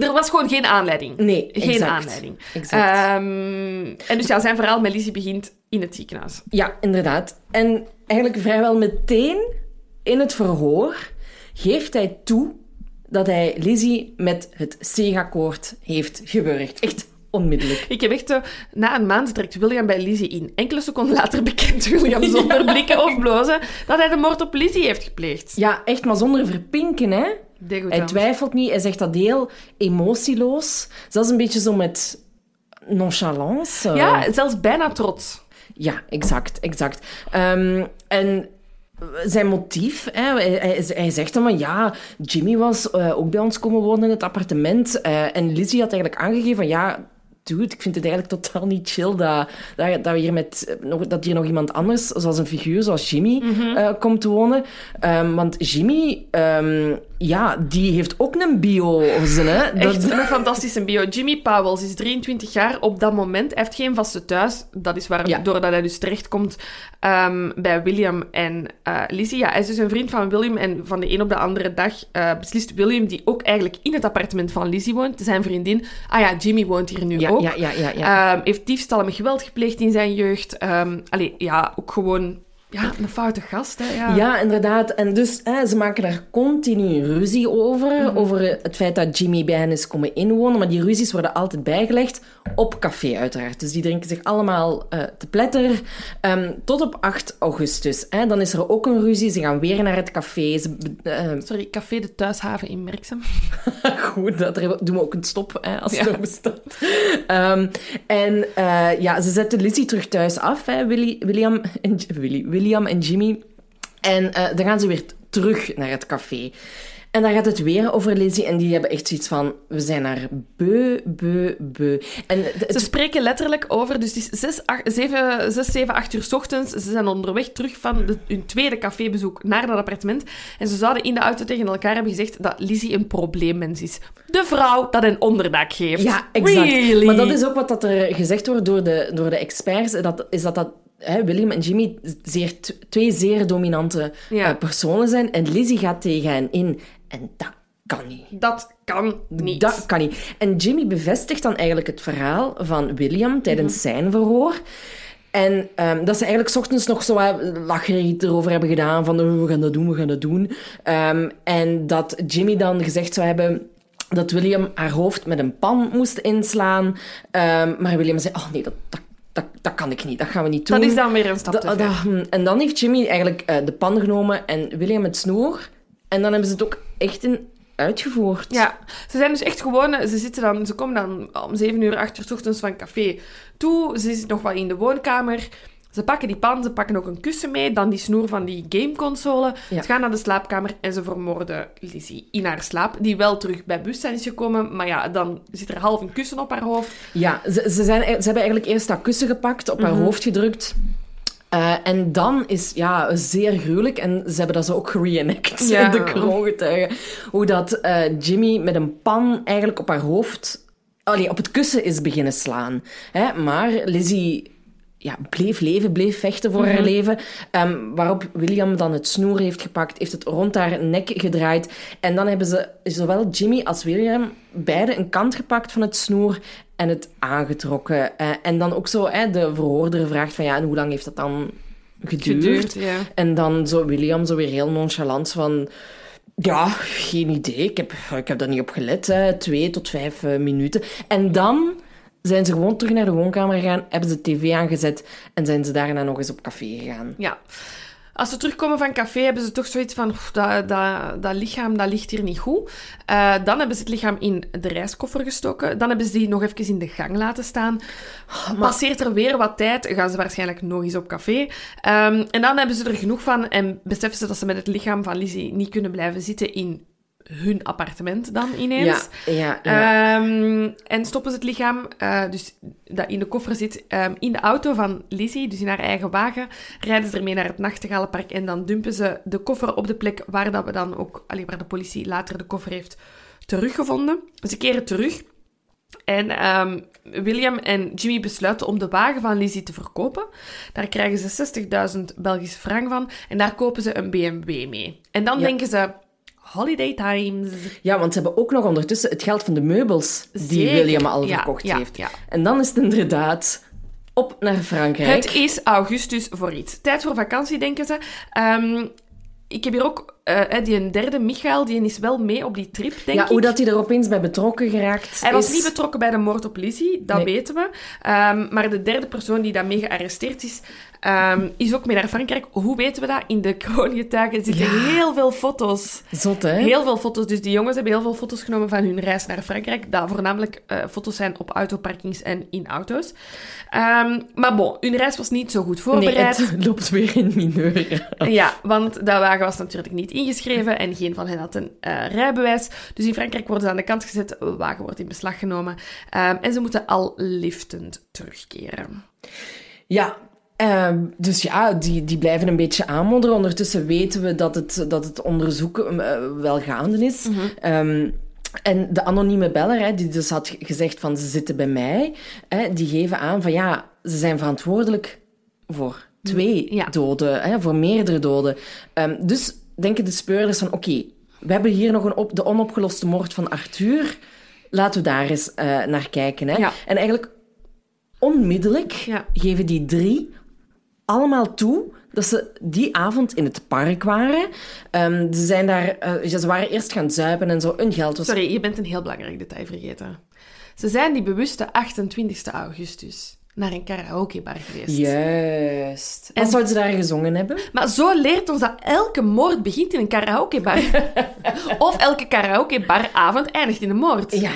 er was gewoon geen aanleiding. Nee, Geen exact. aanleiding. Exact. Ehm, en dus ja, zijn verhaal met Lizzie begint in het ziekenhuis. Ja, inderdaad. En eigenlijk vrijwel meteen in het verhoor geeft hij toe dat hij Lizzie met het Sega-koord heeft gewurgd. Echt onmiddellijk. Ik heb echt, na een maand trekt William bij Lizzie in. Enkele seconden later bekent William zonder blikken of blozen dat hij de moord op Lizzie heeft gepleegd. Ja, echt, maar zonder verpinken, hè. Hij twijfelt niet, hij zegt dat heel emotieloos. Zelfs een beetje zo met nonchalance. Ja, zelfs bijna trots. Ja, exact, exact. Ehm, en zijn motief, hè, hij, hij, zegt dan van ja, Jimmy was eh, ook bij ons komen wonen in het appartement. eh, en Lizzie had eigenlijk aangegeven van ja, dude, ik vind het eigenlijk totaal niet chill dat, dat, dat, we hier met, eh, nog, dat hier nog iemand anders, zoals een figuur zoals Jimmy, eh, komt wonen. Ehm, want Jimmy, ehm, ja, die heeft ook een biozin, hè. Echt een fantastische bio. Jimmy Powells is 23 jaar op dat moment. Hij heeft geen vaste thuis. Dat is waar, Ja. doordat hij dus terechtkomt ehm, bij William en eh, Lizzie. Ja, hij is dus een vriend van William en van de een op de andere dag beslist William, die ook eigenlijk in het appartement van Lizzie woont, zijn vriendin, ah ja, Jimmy woont hier nu ja, ook. Ja, ja, ja, ja. Ehm, heeft diefstallen met geweld gepleegd in zijn jeugd. Ehm allee, ja, ook gewoon ja, een foute gast. Hè, ja. Ja, inderdaad. En dus hè, ze maken daar continu ruzie over. Mhm. Over het feit dat Jimmy bij hen is komen inwonen. Maar die ruzies worden altijd bijgelegd. Op café, uiteraard. Dus die drinken zich allemaal eh, te pletter. Ehm, tot op 8 augustus. Hè. Dan is er ook een ruzie. Ze gaan weer naar het café. Ze, eh, Sorry, Café de Thuishaven in Merksem. Goed, dat doen we ook een stop hè, als Ja. het nog bestaat. Ehm, en eh, ja, ze zetten Lizzie terug thuis af, hè, Willy, William, en, Willy, William en Jimmy. En eh, dan gaan ze weer terug naar het café. En daar gaat het weer over Lizzie. En die hebben echt zoiets van: we zijn haar beu, beu, beu. En Ze spreken letterlijk over, dus het is 6, 8, 7, 6, 7, 8 uur 's ochtends. Ze zijn onderweg terug van de- hun tweede cafébezoek naar dat appartement. En ze zouden in de auto tegen elkaar hebben gezegd dat Lizzie een probleemmens is. De vrouw dat een onderdak geeft. Ja, exact. Really? Maar dat is ook wat dat er gezegd wordt door de, door de experts. Dat, is dat dat hè, William en Jimmy zeer, twee zeer dominante Ja. eh, personen zijn. En Lizzie gaat tegen hen in. En dat kan niet. Dat kan niet. Dat kan niet. En Jimmy bevestigt dan eigenlijk het verhaal van William tijdens Mhm. zijn verhoor. En ehm, dat ze eigenlijk 's ochtends nog zo wat lacherig erover hebben gedaan. Van, oh, we gaan dat doen, we gaan dat doen. Ehm, en dat Jimmy dan gezegd zou hebben dat William haar hoofd met een pan moest inslaan. Ehm, maar William zei, oh nee, dat, dat, dat, dat kan ik niet. Dat gaan we niet doen. Dat is dan weer een stap te ver. da- en dan heeft Jimmy eigenlijk eh, de pan genomen en William het snoer. En dan hebben ze het ook echt in uitgevoerd. Ja, ze zijn dus echt gewoon... Ze, zitten dan, ze komen dan om 7 uur, 8 uur 's ochtends van café toe. Ze zitten nog wel in de woonkamer. Ze pakken die pan, ze pakken ook een kussen mee, dan die snoer van die gameconsole. Ja. Ze gaan naar de slaapkamer en ze vermoorden Lizzie in haar slaap, die wel terug bij bewustzijn is gekomen. Maar ja, dan zit er half een kussen op haar hoofd. Ja, ze, ze, zijn, ze hebben eigenlijk eerst dat kussen gepakt, op haar hoofd gedrukt. Eh, en dan is ja, zeer gruwelijk. En ze hebben dat zo ook gereenact, Ja. de kroongetuigen. Hoe dat eh, Jimmy met een pan eigenlijk op haar hoofd... Allee, op het kussen is beginnen slaan. Hè? Maar Lizzie ja, bleef leven, bleef vechten voor haar leven. Ehm, waarop William dan het snoer heeft gepakt, heeft het rond haar nek gedraaid. En dan hebben ze, zowel Jimmy als William, beide een kant gepakt van het snoer en het aangetrokken. Eh, en dan ook zo, hè, de verhoorder vraagt van ja, en hoe lang heeft dat dan geduurd? Geduurd, ja. En dan zo William zo weer heel nonchalant van... Ja, geen idee. Ik heb, ik heb daar niet op gelet. Hè. Twee tot vijf eh, minuten. En dan zijn ze gewoon terug naar de woonkamer gegaan, hebben ze tv aangezet en zijn ze daarna nog eens op café gegaan. Ja. Als ze terugkomen van café, hebben ze toch zoiets van... "Oef, Dat, dat, dat lichaam, dat ligt hier niet goed. Eh, dan hebben ze het lichaam in de reiskoffer gestoken. Dan hebben ze die nog even in de gang laten staan. Passeert er weer wat tijd, gaan ze waarschijnlijk nog eens op café. Ehm, en dan hebben ze er genoeg van en beseffen ze dat ze met het lichaam van Lizzie niet kunnen blijven zitten in hun appartement dan ineens. Ja, ja, ja. Ehm, en stoppen ze het lichaam, eh, dus dat in de koffer zit, ehm, in de auto van Lizzie, dus in haar eigen wagen, rijden ze ermee naar het Nachtegalenpark en dan dumpen ze de koffer op de plek waar dat we dan ook, allee, waar de politie later de koffer heeft teruggevonden. Ze keren terug en ehm, William en Jimmy besluiten om de wagen van Lizzie te verkopen. Daar krijgen ze 60.000 Belgische frank van en daar kopen ze een BMW mee. En dan Ja. denken ze, Holiday Times. Ja, want ze hebben ook nog ondertussen het geld van de meubels die Zeker. William al Ja, verkocht ja, heeft. ja. En dan is het inderdaad op naar Frankrijk. Het is augustus voor iets. Tijd voor vakantie, denken ze. Ehm, ik heb hier ook hè, die een derde, Michael, die is wel mee op die trip, denk ja, ik. hoe dat hij er opeens bij betrokken geraakt Hij was niet betrokken bij de moord op Lizzie, dat Nee. weten we. Ehm, maar de derde persoon die daarmee gearresteerd is, ehm, is ook mee naar Frankrijk. Hoe weten we dat? In de kroongetuigen zitten Ja. heel veel foto's. Zot, hè? Heel veel foto's. Dus die jongens hebben heel veel foto's genomen van hun reis naar Frankrijk. Dat voornamelijk eh, foto's zijn op autoparkings en in auto's. Ehm, maar bon, hun reis was niet zo goed Nee, voorbereid. het loopt weer in mineur. Ja, want dat wagen was natuurlijk niet ingeschreven en geen van hen had een eh, rijbewijs. Dus in Frankrijk worden ze aan de kant gezet, de wagen wordt in beslag genomen Ehm, en ze moeten al liftend terugkeren. Ja, ehm, dus ja, die, die blijven een beetje aanmodderen. Ondertussen weten we dat het, dat het onderzoek eh, wel gaande is. Ehm, en de anonieme beller, hè, die dus had gezegd van ze zitten bij mij, hè, die geven aan van ja, ze zijn verantwoordelijk voor twee Ja. doden, hè, voor meerdere doden. Ehm, dus denken de speurders van oké, we hebben hier nog een op, de onopgeloste moord van Arthur. Laten we daar eens eh, naar kijken. Hè. Ja. En eigenlijk onmiddellijk Ja. geven die drie allemaal toe dat ze die avond in het park waren. Ehm, ze, zijn daar, eh, ze waren eerst gaan zuipen en zo. Hun geld was... Sorry, je bent een heel belangrijk detail vergeten. Ze zijn die bewuste 28 augustus naar een karaokebar geweest. Juist. En- Wat zouden ze daar gezongen hebben? Maar zo leert ons dat elke moord begint in een karaokebar. of elke karaokebaravond eindigt in een moord. Ja.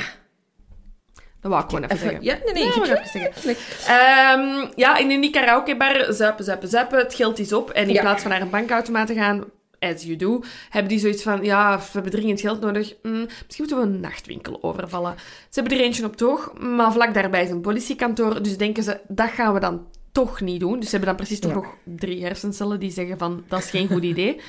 Dat wou ik gewoon even, zeggen. ja, nee, nee. Ja, ik- even zeggen. Ehm, ja, en in die karaokebar, zuipen, zuipen, zuipen, het geld is op. En in Ja. plaats van naar een bankautomaat te gaan, as you do, hebben die zoiets van, ja, we hebben dringend geld nodig. Hm, misschien moeten we een nachtwinkel overvallen. Ze hebben er eentje op toog, maar vlak daarbij is een politiekantoor. Dus denken ze, dat gaan we dan toch niet doen. Dus ze hebben dan precies toch Ja. nog drie hersencellen die zeggen van, dat is geen goed idee.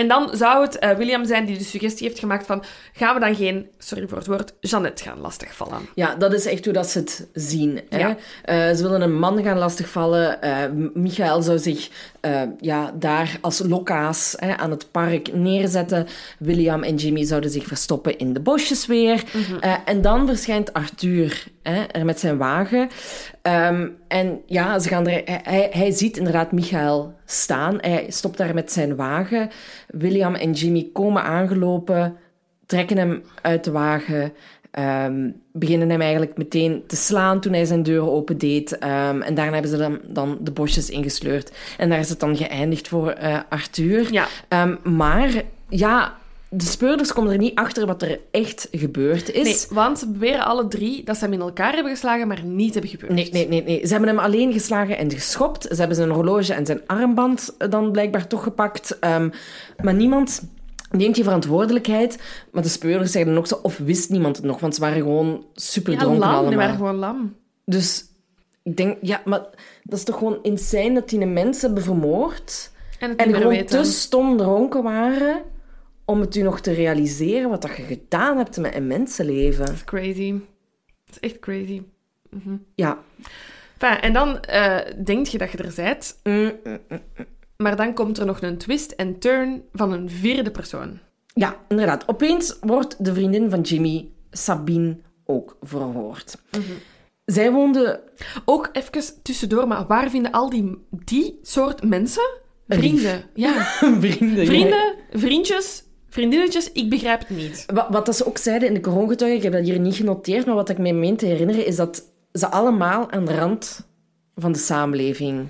En dan zou het eh, William zijn die de suggestie heeft gemaakt van, gaan we dan geen, sorry voor het woord, Jeannette gaan lastigvallen. Ja, dat is echt hoe dat ze het zien. Hè? Ja. Eh, ze willen een man gaan lastigvallen. M- Michael zou zich ja, daar als lokaas hè, aan het park neerzetten. William en Jimmy zouden zich verstoppen in de bosjes weer. Eh, en dan verschijnt Arthur hè, er met zijn wagen. Ehm, en ja, ze gaan er, hij, hij ziet inderdaad Michael staan. Hij stopt daar met zijn wagen. William en Jimmy komen aangelopen trekken hem uit de wagen, ehm, beginnen hem eigenlijk meteen te slaan toen hij zijn deur opendeed. Ehm, en daarna hebben ze dan, dan de bosjes ingesleurd. En daar is het dan geëindigd voor eh, Arthur. Ja. Ehm, maar ja, de speurders komen er niet achter wat er echt gebeurd is. Nee, want ze beweren alle drie dat ze hem in elkaar hebben geslagen, maar niet hebben gebeurd. Nee, nee, nee, nee. Ze hebben hem alleen geslagen en geschopt. Ze hebben zijn horloge en zijn armband dan blijkbaar toch gepakt. Ehm, maar niemand neemt die verantwoordelijkheid. Maar de speurders zeggen dan ook zo, of wist niemand het nog? Want ze waren gewoon super Ja, dronken lam. allemaal. Die waren gewoon lam. Dus ik denk, ja, maar dat is toch gewoon insane dat die een mens hebben vermoord. En gewoon weten. te stom dronken waren om het u nog te realiseren wat dat je gedaan hebt met een mensenleven. Dat is crazy. Dat is echt crazy. Ja. Enfin, en dan eh, denk je dat je er bent, Mm, mm, mm. maar dan komt er nog een twist en turn van een vierde persoon. Ja, inderdaad. Opeens wordt de vriendin van Jimmy, Sabine, ook verhoord. Mhm. Zij woonde... Ook even tussendoor, maar waar vinden al die, die soort mensen vrienden? Ja, Vrienden. vrienden, vriendjes, vriendinnetjes, ik begrijp het niet. Wat, wat dat ze ook zeiden in de kroongetuigen, ik heb dat hier niet genoteerd, maar wat ik me meen te herinneren, is dat ze allemaal aan de rand van de samenleving...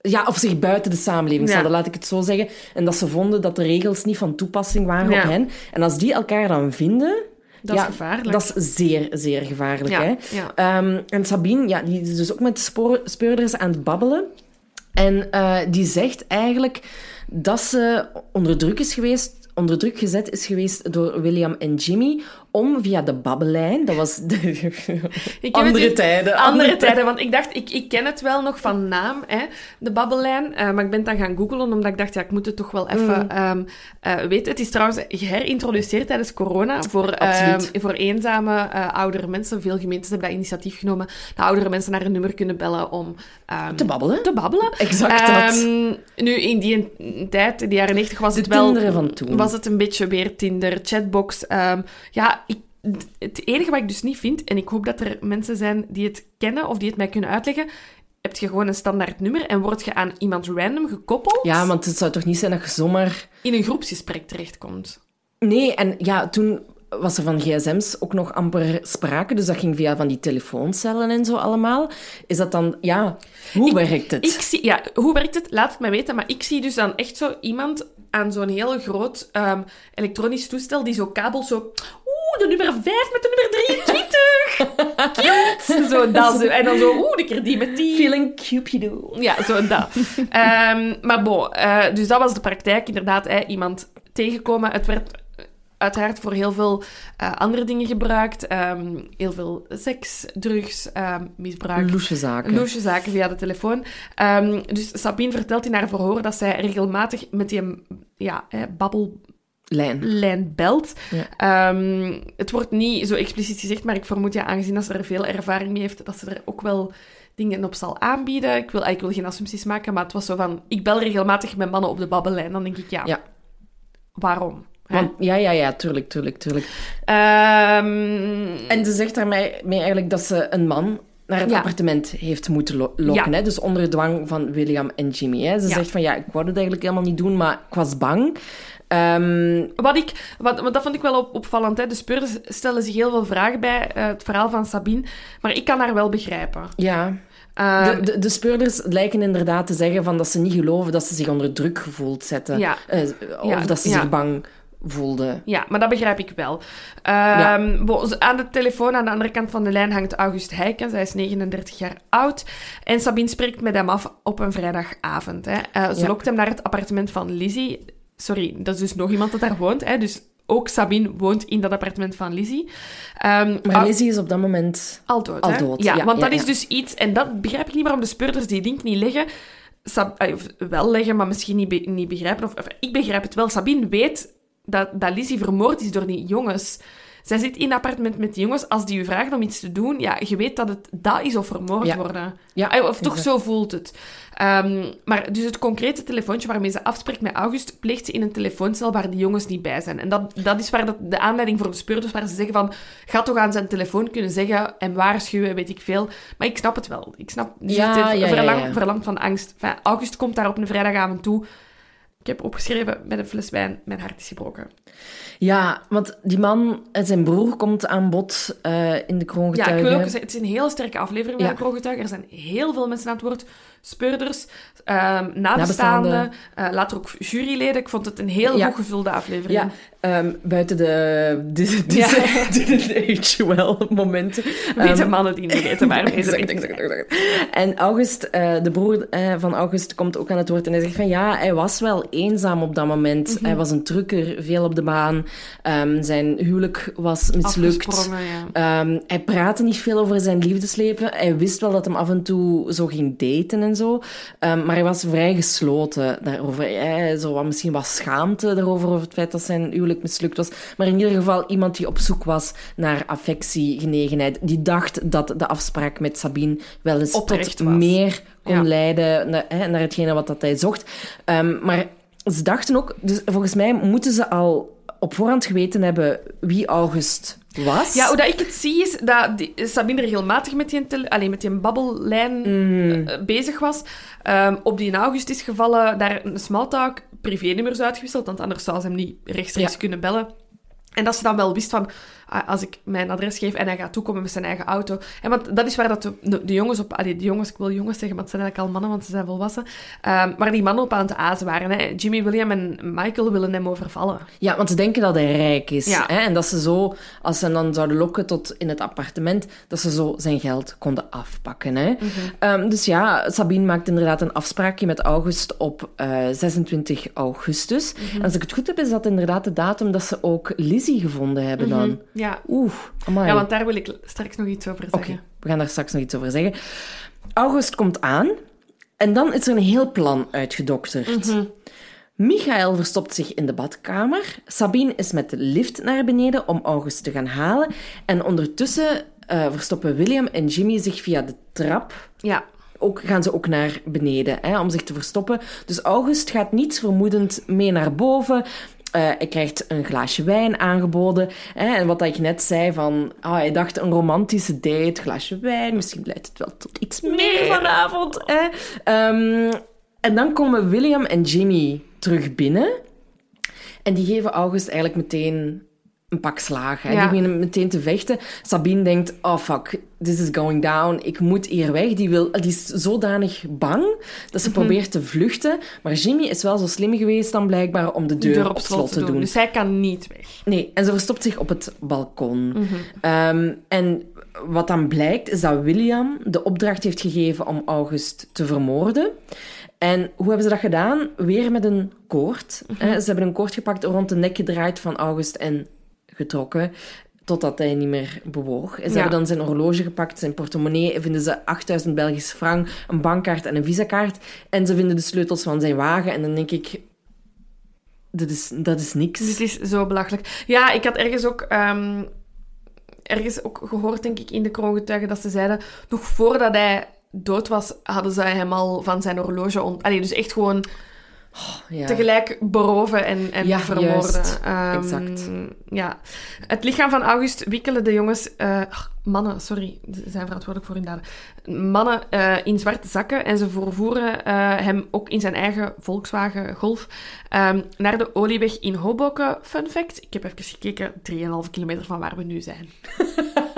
Ja, of zich buiten de samenleving Ja. laat ik het zo zeggen. En dat ze vonden dat de regels niet van toepassing waren Ja. op hen. En als die elkaar dan vinden... Dat is gevaarlijk. Dat is zeer, zeer gevaarlijk, Ja, hè. ja. Ehm, en Sabine, ja, die is dus ook met de spoor- speurders aan het babbelen. En eh, die zegt eigenlijk dat ze onder druk is geweest, onder druk gezet is geweest door William en Jimmy om via de babbellijn. Dat was de... Andere het- tijden. Andere tijden, want ik dacht, ik, ik ken het wel nog van naam, hè, de babbellijn. eh, maar ik ben het dan gaan googlen, omdat ik dacht, ja, ik moet het toch wel even Mm. ehm, eh, weten. Het is trouwens geherintroduceerd tijdens corona voor, ehm, voor eenzame eh, oudere mensen. Veel gemeentes hebben dat initiatief genomen. Dat oudere mensen naar een nummer kunnen bellen om ehm, Te babbelen. te babbelen. Exact dat. Nu, in die tijd, in de jaren 90, was De het wel... Van toen. Was het een beetje weer Tinder, chatbox. ja, het enige wat ik dus niet vind, en ik hoop dat er mensen zijn die het kennen of die het mij kunnen uitleggen, heb je gewoon een standaard nummer en word je aan iemand random gekoppeld Ja, want het zou toch niet zijn dat je zomaar... in een groepsgesprek terechtkomt. Nee, en ja, toen was er van gsm's ook nog amper sprake, dus dat ging via van die telefooncellen en zo allemaal. Is dat dan... Ja, hoe werkt het? Ik zie, ja, hoe werkt het? Laat het mij weten. Maar ik zie dus dan echt zo iemand aan zo'n heel groot ehm, elektronisch toestel die zo kabels zo... De nummer 5 met de nummer 23. Cute. Zo, dat zo. En dan zo, oeh, de keer die met die. Feeling Cupido. Ja, zo dat. Ehm, maar bon, eh, dus dat was de praktijk. Inderdaad, hè, iemand tegenkomen. Het werd uiteraard voor heel veel eh, andere dingen gebruikt. Ehm, heel veel seks, drugs, ehm, misbruik. Loesje zaken. Loesje zaken via de telefoon. Dus Sabine vertelt in haar verhoor dat zij regelmatig met die ja, hè, babbellijn Lijn. belt. Ja. Ehm, het wordt niet zo expliciet gezegd, maar ik vermoed ja, aangezien dat ze er veel ervaring mee heeft, dat ze er ook wel dingen op zal aanbieden. Ik wil, ik wil geen assumpties maken, maar het was zo van... Ik bel regelmatig met mannen op de babbellijn. Dan denk ik, ja, Ja. waarom? Want, ja, ja, ja, tuurlijk, tuurlijk, tuurlijk. Ehm, En ze zegt daarmee mee eigenlijk dat ze een man naar het Ja. appartement heeft moeten lo- lokken. Ja. Hè? Dus onder dwang van William en Jimmy. Hè? Ze Ja. zegt van, ja, ik wou het eigenlijk helemaal niet doen, maar ik was bang. Ehm, Wat ik, wat, dat vond ik wel op, opvallend. Hè. De speurders stellen zich heel veel vragen bij eh, het verhaal van Sabine. Maar ik kan haar wel begrijpen. ja, Ehm, de, de, de speurders lijken inderdaad te zeggen van dat ze niet geloven dat ze zich onder druk gevoeld zetten. Ja. Eh, of Ja, dat ze ja. zich bang voelden. Ja, maar dat begrijp ik wel. Ehm, aan de telefoon aan de andere kant van de lijn hangt August Heijken. Zij is 39 jaar oud. En Sabine spreekt met hem af op een vrijdagavond. Hè. Eh, ze lokt hem naar het appartement van Lizzie. Sorry, dat is dus nog iemand dat daar woont. Hè. Dus ook Sabine woont in dat appartement van Lizzie. Ehm, Maar Au- Lizzie is op dat moment... Al dood, Al dood, Ja, ja, want ja, dat is dus iets... En dat begrijp ik niet waarom de speurders die link niet leggen. Sab- of wel leggen, maar misschien niet, be- niet begrijpen. Of, of, ik begrijp het wel. Sabine weet dat, dat Lizzie vermoord is door die jongens. Zij zit in een appartement met die jongens. Als die u vragen om iets te doen, ja, je weet dat het dat is of vermoord Ja. worden. Ja, Of toch zo voelt het. Ehm, maar dus het concrete telefoontje waarmee ze afspreekt met August, pleegt ze in een telefooncel waar die jongens niet bij zijn. En dat, dat is waar dat, de aanleiding voor de speurders, waar ze zeggen van, ga toch aan zijn telefoon kunnen zeggen en waarschuwen, weet ik veel. Maar ik snap het wel. Ik snap, dus Ja, ja, verlang- van angst. Enfin, August komt daar op een vrijdagavond toe. Ik heb opgeschreven, met een fles wijn, mijn hart is gebroken. Ja, want die man en zijn broer komt aan bod eh, in de Ja, ik kroongetuigen. wil ook zeggen, het is een heel sterke aflevering van Ja. de Kroongetuigen. Er zijn heel veel mensen aan het woord. Speurders, ehm nabestaanden, Nabestaanden. eh, later ook juryleden. Ik vond het een heel Ja. goed gevulde aflevering. Ja, ehm, buiten de, de, de, Ja. de HUL-momenten. Witte mannen die niet Exact, exact, exact. En August, eh, de broer eh, van August, komt ook aan het woord en hij zegt van ja, hij was wel eenzaam op dat moment. Mhm. Hij was een trucker, veel op de baan. Ehm, zijn huwelijk was mislukt. Ja. Ehm, hij praatte niet veel over zijn liefdesleven. Hij wist wel dat hem af en toe zo ging daten en zo. Ehm, maar hij was vrij gesloten daarover. Hij, zo wat, misschien wat schaamte daarover, over het feit dat zijn huwelijk mislukt was. Maar in ieder geval iemand die op zoek was naar affectie, genegenheid. Die dacht dat de afspraak met Sabine wel eens Oprecht tot was. meer kon Ja. leiden naar, hè, naar hetgene wat dat hij zocht. Ehm, maar ze dachten ook... Dus volgens mij moeten ze al op voorhand geweten hebben wie August was. Ja, hoe dat ik het zie is dat die, Sabine regelmatig met die, tele- allee, met die babbellijn Mm. eh, bezig was. Ehm, op die in august is gevallen, daar een smalltalk, privénummers uitgewisseld, want anders zou ze hem niet rechtstreeks Ja. kunnen bellen. En dat ze dan wel wist van, als ik mijn adres geef en hij gaat toekomen met zijn eigen auto. En want dat is waar dat de, jongens op... Allee, de jongens, ik wil jongens zeggen, maar het zijn eigenlijk al mannen, want ze zijn volwassen. Ehm waar die mannen op aan het azen waren. Hè. Jimmy, William en Michael willen hem overvallen. Ja, want ze denken dat hij rijk is. Ja. Hè? En dat ze zo, als ze hem dan zouden lokken tot in het appartement, dat ze zo zijn geld konden afpakken. Hè? Mhm. Ehm, dus ja, Sabine maakt inderdaad een afspraakje met August op eh, 26 augustus. Mhm. En als ik het goed heb, is dat inderdaad de datum dat ze ook Lizzie gevonden hebben dan. Ja, Ja. Oeh, amai. ja, want daar wil ik straks nog iets over Oké, zeggen. we gaan daar straks nog iets over zeggen. August komt aan en dan is er een heel plan uitgedokterd. Mhm. Michael verstopt zich in de badkamer. Sabine is met de lift naar beneden om August te gaan halen. En ondertussen eh, verstoppen William en Jimmy zich via de trap. Ja. Ook, gaan ze ook naar beneden hè, om zich te verstoppen. Dus August gaat niets vermoedend mee naar boven. Eh, hij krijgt een glaasje wijn aangeboden. Hè, en wat ik net zei, van, ah, hij dacht een romantische date, glaasje wijn. Misschien leidt het wel tot iets meer vanavond. Hè. Ehm, en dan komen William en Jimmy terug binnen. En die geven August eigenlijk meteen een pak slagen. hè. Ja. Die beginnen meteen te vechten. Sabine denkt, oh fuck, this is going down. Ik moet hier weg. Die, wil, die is zodanig bang dat ze probeert te vluchten. Maar Jimmy is wel zo slim geweest dan blijkbaar om de deur, Deur op slot te doen. Dus hij kan niet weg. Nee, en ze verstopt zich op het balkon. Ehm, en wat dan blijkt, is dat William de opdracht heeft gegeven om August te vermoorden. En hoe hebben ze dat gedaan? Weer met een koord. hè. Ze hebben een koord gepakt, rond de nek gedraaid van August en getrokken. Totdat hij niet meer bewoog. En ze Ja. hebben dan zijn horloge gepakt, zijn portemonnee. Vinden ze 8000 Belgische frank, een bankkaart en een visakaart. En ze vinden de sleutels van zijn wagen. En dan denk ik... Dat is, dat is niks. Dit is zo belachelijk. Ja, ik had ergens ook, ehm, ergens ook gehoord, denk ik, in de kroongetuigen, dat ze zeiden, nog voordat hij dood was, hadden zij hem al van zijn horloge ont... Allee, dus echt gewoon Ja. tegelijk beroven en, en Ja, vermoorden. juist. Ehm, Exact. Ja. Het lichaam van August wikkelen de jongens... eh, mannen, sorry, ze zijn verantwoordelijk voor hun daden. Mannen eh, in zwarte zakken en ze vervoeren eh, hem ook in zijn eigen Volkswagen Golf ehm, naar de Olieweg in Hoboken. Fun fact, ik heb even gekeken, 3,5 kilometer van waar we nu zijn.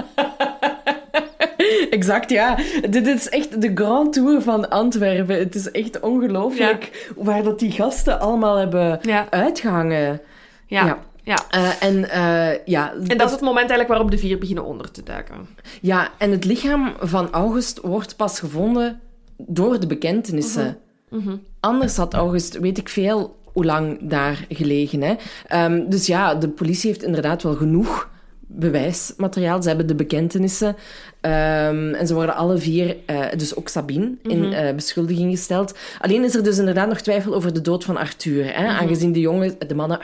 Exact, ja. Dit is echt de Grand Tour van Antwerpen. Het is echt ongelooflijk waar dat die gasten allemaal hebben Ja, uitgehangen. ja, Ja. Eh, en eh, ja, En dat is het moment eigenlijk waarop de vier beginnen onder te duiken. ja, en het lichaam van August wordt pas gevonden door de bekentenissen. Mhm. Anders had August, weet ik veel, hoe lang daar gelegen. Hè? Ehm, dus ja, de politie heeft inderdaad wel genoeg bewijsmateriaal. Ze hebben de bekentenissen. ehm, en ze worden alle vier, eh, dus ook Sabine, in Mhm. eh, beschuldiging gesteld. Alleen is er dus inderdaad nog twijfel over de dood van Arthur. Hè? Aangezien de jongen, de mannen...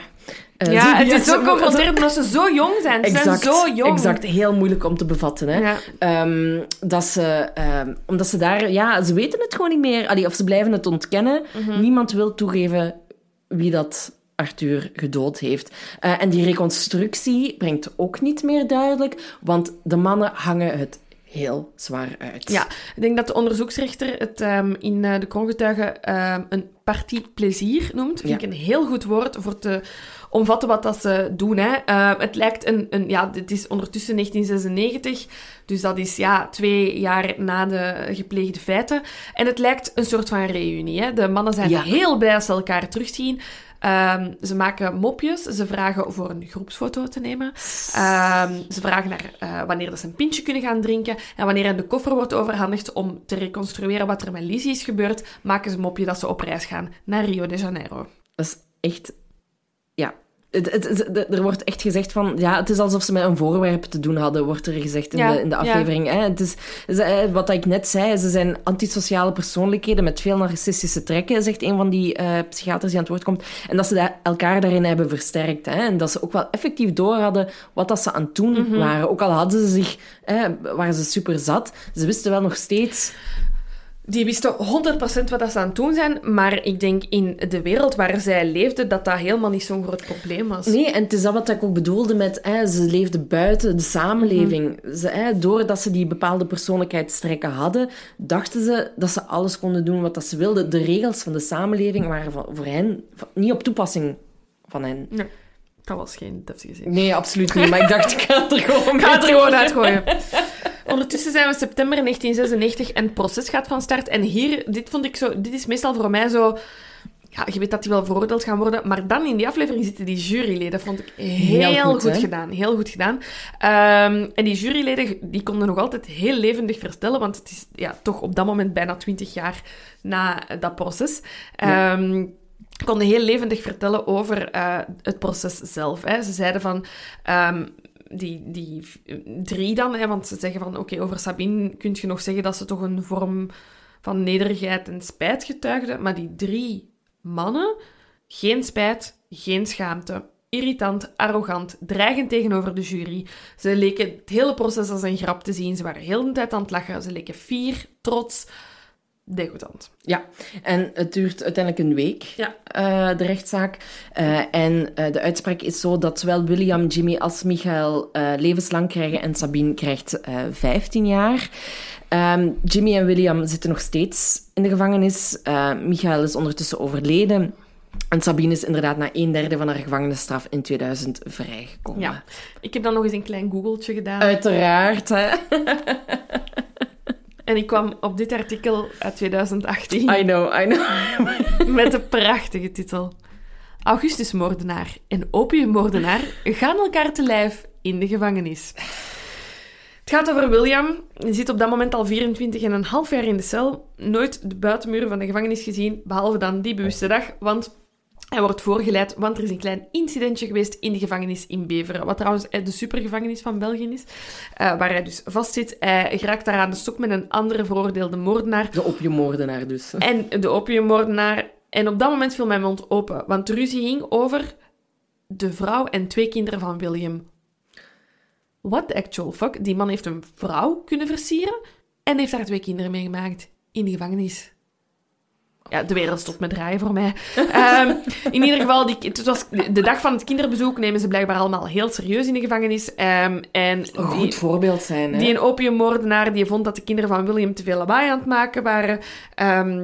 Mhm. Ja, het is zo confronterend omdat ze zo jong zijn. Ze Exact, zijn zo jong. exact. Heel moeilijk om te bevatten. Hè? Ja. Ehm, dat ze, ehm, omdat ze daar, ja, ze weten het gewoon niet meer. Allee, of ze blijven het ontkennen. Mhm. Niemand wil toegeven wie dat Arthur gedood heeft. Eh, en die reconstructie brengt ook niet meer duidelijk, want de mannen hangen het heel zwaar uit. Ja, ik denk dat de onderzoeksrechter het ehm, in eh, de kroongetuigen ehm, een partie plezier noemt. Vind Ja. ik een heel goed woord voor te omvatten wat dat ze doen. Hè. Ehm, het lijkt een, een... Ja, dit is ondertussen 1996, dus dat is ja, twee jaar na de gepleegde feiten. En het lijkt een soort van reunie. Hè. De mannen zijn Ja. heel blij als ze elkaar terugzien. Ehm, ze maken mopjes. Ze vragen voor een groepsfoto te nemen. Ehm, ze vragen naar eh, wanneer ze een pintje kunnen gaan drinken. En wanneer de koffer wordt overhandigd om te reconstrueren wat er met Lizzie is gebeurd, maken ze een mopje dat ze op reis gaan naar Rio de Janeiro. Dat is echt... Ja. Het, het, het- er wordt echt gezegd van... Ja, het is alsof ze met een voorwerp te doen hadden, wordt er gezegd in, Ja, de, in de ja. aflevering. Hè? Het is, ze- eh, wat ik net zei, ze zijn antisociale persoonlijkheden met veel narcissistische trekken, zegt een van die eh, psychiaters die aan het woord komt. En dat ze daar, elkaar daarin hebben versterkt. Hè? En dat ze ook wel effectief door hadden wat dat ze aan het doen Mhm. waren. Ook al hadden ze zich... Hè, waren ze super zat, ze wisten wel nog steeds... Die wisten 100% wat dat ze aan het doen zijn, maar ik denk in de wereld waar zij leefden dat dat helemaal niet zo'n groot probleem was. Nee, en het is dat wat ik ook bedoelde met hè, ze leefden buiten de samenleving. Ze, hè, doordat ze die bepaalde persoonlijkheidstrekken hadden, dachten ze dat ze alles konden doen wat dat ze wilden. De regels van de samenleving waren voor hen niet op toepassing van hen. Nee, dat was geen deftige zin. Nee, absoluut niet. Maar ik dacht, ik ga het er gewoon Ik ga het er gewoon uitgooien. Ondertussen zijn we september 1996 en het proces gaat van start. En hier, dit vond ik zo... Dit is meestal voor mij zo... Ja, je weet dat die wel veroordeeld gaan worden. Maar dan in die aflevering zitten die juryleden. Dat vond ik heel, Heel goed, gedaan. Heel goed gedaan. Ehm, en die juryleden die konden nog altijd heel levendig vertellen. Want het is ja, toch op dat moment bijna twintig jaar na dat proces. Ja. Ehm, konden heel levendig vertellen over eh, het proces zelf. Hè. Ze zeiden van... ehm, die, die drie dan, hè, want ze zeggen van oké, over Sabine kun je nog zeggen dat ze toch een vorm van nederigheid en spijt getuigde, maar die drie mannen, geen spijt, geen schaamte. Irritant, arrogant, dreigend tegenover de jury. Ze leken het hele proces als een grap te zien. Ze waren heel de tijd aan het lachen. Ze leken fier, trots, degoutant. Ja, en het duurt uiteindelijk een week, Ja. eh, de rechtszaak. Eh, en eh, de uitspraak is zo dat zowel William, Jimmy als Michael levenslang krijgen en Sabine krijgt eh 15 jaar. Ehm, Jimmy en William zitten nog steeds in de gevangenis. Michael is ondertussen overleden. En Sabine is inderdaad na een derde van haar gevangenisstraf in 2000 vrijgekomen. Ja. Ik heb dan nog eens een klein googeltje gedaan. Uiteraard, hè. En ik kwam op dit artikel uit 2018 I know, I know. met de prachtige titel. Augustusmoordenaar en opiummoordenaar gaan elkaar te lijf in de gevangenis. Het gaat over William. Hij zit op dat moment al 24,5 jaar in de cel. Nooit de buitenmuren van de gevangenis gezien, behalve dan die bewuste dag, want hij wordt voorgeleid, want er is een klein incidentje geweest in de gevangenis in Beveren, wat trouwens eh, de supergevangenis van België is, eh, waar hij dus vastzit. Hij geraakt daar aan de stok met een andere veroordeelde moordenaar. De opiummoordenaar dus. En de opiummoordenaar. En op dat moment viel mijn mond open. Want de ruzie ging over de vrouw en twee kinderen van William. What the actual fuck? Die man heeft een vrouw kunnen versieren en heeft daar twee kinderen mee gemaakt. In de gevangenis. Ja, de wereld stopt met draaien voor mij. Ehm, in ieder geval, die, het was de dag van het kinderbezoek nemen ze blijkbaar allemaal heel serieus in de gevangenis. Ehm, en Een die- goed voorbeeld zijn, hè. die een opiummoordenaar die vond dat de kinderen van William te veel lawaai aan het maken waren. Ehm,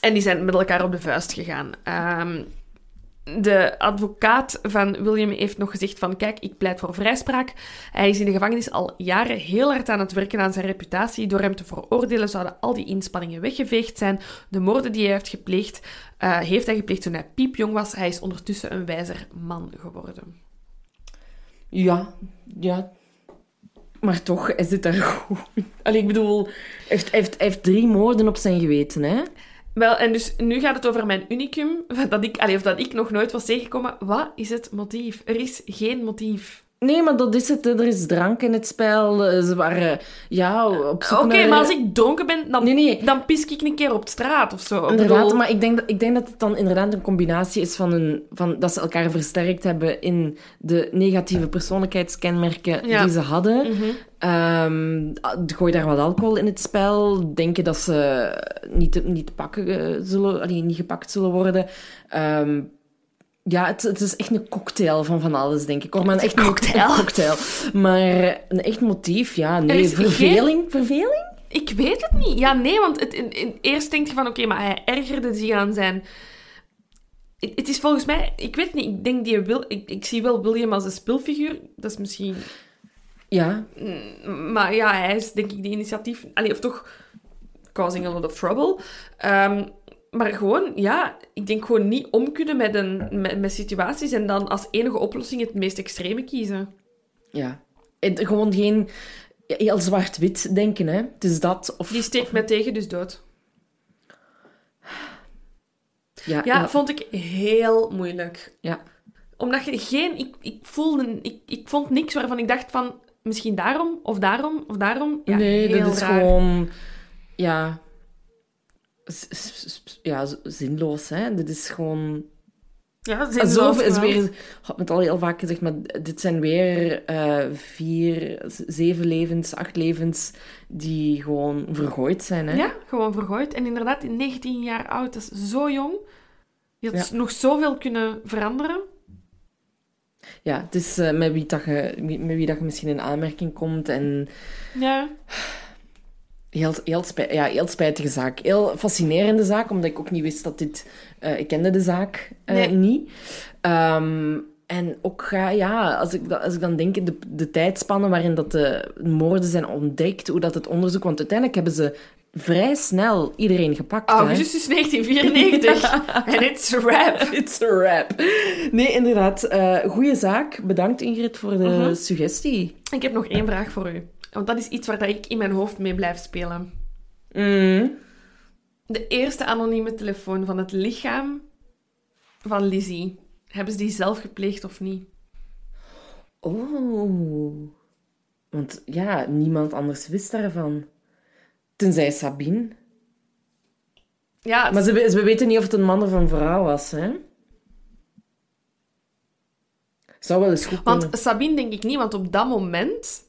en die zijn met elkaar op de vuist gegaan. De advocaat van William heeft nog gezegd van... Kijk, ik pleit voor vrijspraak. Hij is in de gevangenis al jaren heel hard aan het werken aan zijn reputatie. Door hem te veroordelen zouden al die inspanningen weggeveegd zijn. De moorden die hij heeft gepleegd, eh, heeft hij gepleegd toen hij piepjong was. Hij is ondertussen een wijzer man geworden. Ja, ja. Maar toch, hij zit daar goed. Allee, ik bedoel, hij heeft, heeft, heeft drie moorden op zijn geweten, hè? Wel, en dus nu gaat het over mijn unicum, dat ik, allee, of dat ik nog nooit was tegengekomen. Wat is het motief? Er is geen motief. Nee, maar dat is het. Er is drank in het spel. Ze waren, ja, op zoek Oké, naar... maar als ik dronken ben, dan, Nee, nee. dan pis ik een keer op straat of zo. Inderdaad, bedoel- maar ik denk, dat, ik denk dat het dan inderdaad een combinatie is van, een, van dat ze elkaar versterkt hebben in de negatieve persoonlijkheidskenmerken Ja. die ze hadden. Ehm, gooi daar wat alcohol in het spel. Denken dat ze niet, niet, pakken, eh, zullen, allee, niet gepakt zullen worden. Ehm, ja, het, het is echt een cocktail van van alles, denk ik. hoor. Maar een echt cocktail. Een cocktail. Maar een echt motief, ja, nee. geen- Verveling? Verveling? Ik weet het niet. Ja, nee, want het, in, in- eerst denk je van, oké, maar hij ergerde zich aan zijn... Het, het is volgens mij... Ik weet niet, ik denk die wil... Ik, ik zie wel William als een speelfiguur. Dat is misschien... Ja, Mm, Maar ja, hij is denk ik de initiatief... Allee, of toch causing a lot of trouble. Ehm, maar gewoon, ja, ik denk gewoon niet om kunnen met, een, met, met situaties en dan als enige oplossing het meest extreme kiezen. ja. Het, gewoon geen heel zwart-wit denken, hè. Het is dat of... Die steekt mij tegen, dus dood. Ja, Ja, vond ik heel moeilijk. ja. Omdat je geen... Ik, ik voelde... Ik, ik vond niks waarvan ik dacht van... Misschien daarom, of daarom, of daarom. Ja, nee, dat is raar. gewoon... Ja... Ja, zinloos, hè. Dit is gewoon... Ja, En zinloos Zo is weer... Ik had het al heel vaak gezegd, maar dit zijn weer eh, vier, zeven levens, acht levens die gewoon vergooid zijn, hè. Ja, gewoon vergooid. En inderdaad, in 19 jaar oud, dat is zo jong. Je had Ja. nog zoveel kunnen veranderen. Ja, het is eh, met, wie dat je, met wie dat je misschien in aanmerking komt en... Ja. Heel, heel, ja, heel spijtige zaak. Heel fascinerende zaak, omdat ik ook niet wist dat dit... eh, ik kende de zaak eh, Nee. niet. Ehm, en ook, ga- ja, als ik, als ik dan denk, de, de tijdspannen waarin dat de moorden zijn ontdekt, hoe dat het onderzoek... Want uiteindelijk hebben ze vrij snel iedereen gepakt. hè. Augustus 1994. En it's a wrap. It's a wrap. Nee, inderdaad. eh goeie zaak. Bedankt, Ingrid, voor de Mhm. suggestie. Ik heb nog één vraag voor u. Want dat is iets waar dat ik in mijn hoofd mee blijf spelen. Mm. De eerste anonieme telefoon van het lichaam van Lizzie. Hebben ze die zelf gepleegd of niet? Oh. Want ja, niemand anders wist daarvan. Tenzij Sabine. Ja, Maar ze, we- weten niet of het een man of een vrouw was, hè? Zou wel eens goed kunnen. want Sabine denk ik niet, want op dat moment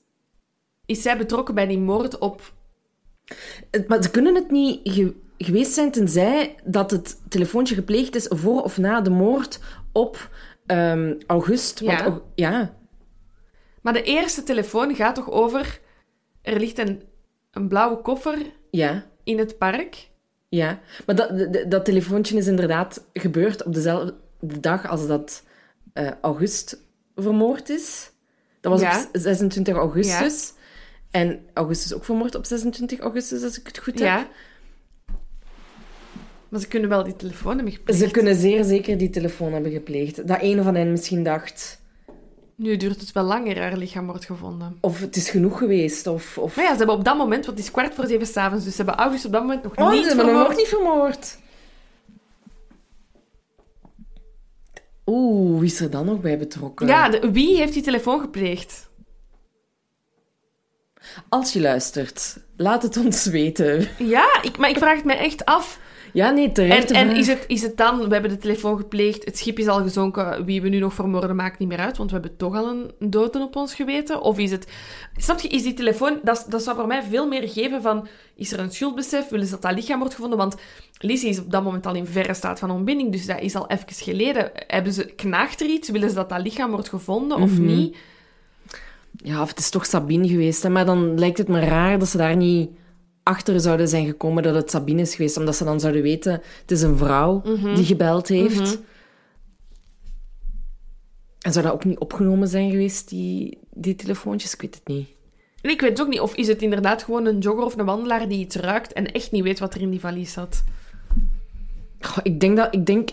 is zij betrokken bij die moord op... Het- Maar ze kunnen het niet ge- geweest zijn tenzij dat het telefoontje gepleegd is voor of na de moord op ehm, August. Want, Ja. Ja. Maar de eerste telefoon gaat toch over... Er ligt een, een blauwe koffer Ja. in het park. Ja, maar dat, dat, dat telefoontje is inderdaad gebeurd op dezelfde dag als dat eh, August vermoord is. Dat was Ja. op 26 augustus. En Augustus ook vermoord op 26 augustus, als ik het goed heb. Ja. Maar ze kunnen wel die telefoon hebben gepleegd. Ze kunnen zeer zeker die telefoon hebben gepleegd. Dat een van hen misschien dacht... Nu duurt het wel langer, haar lichaam wordt gevonden. Of het is genoeg geweest, of... of... Maar ja, ze hebben op dat moment, want het is kwart voor zeven s'avonds, dus ze hebben August op dat moment nog Oh, niet ze hebben vermoord. nog niet vermoord. Oeh, wie is er dan nog bij betrokken? Ja, de- wie heeft die telefoon gepleegd? Als je luistert, laat het ons weten. Ja, ik, maar ik vraag het mij echt af. Ja, nee, En, terecht. en is, het, is het dan, we hebben de telefoon gepleegd, het schip is al gezonken, wie we nu nog vermoorden maakt niet meer uit, want we hebben toch al een doden op ons geweten? Of is het... Snap je, is die telefoon... Dat, dat zou voor mij veel meer geven van, is er een schuldbesef? Willen ze dat dat lichaam wordt gevonden? Want Lizzie is op dat moment al in verre staat van ontbinding, dus dat is al even geleden. Hebben ze, knaagt er iets? Willen ze dat dat lichaam wordt gevonden of Mhm. niet? Ja, of het is toch Sabine geweest. Hè? Maar dan lijkt het me raar dat ze daar niet achter zouden zijn gekomen dat het Sabine is geweest. Omdat ze dan zouden weten, het is een vrouw die gebeld heeft. Mhm. En zou dat ook niet opgenomen zijn geweest, die, die telefoontjes? Ik weet het niet. En ik weet het ook niet, of is het inderdaad gewoon een jogger of een wandelaar die iets ruikt en echt niet weet wat er in die valies zat? Goh, ik denk dat... Ik denk,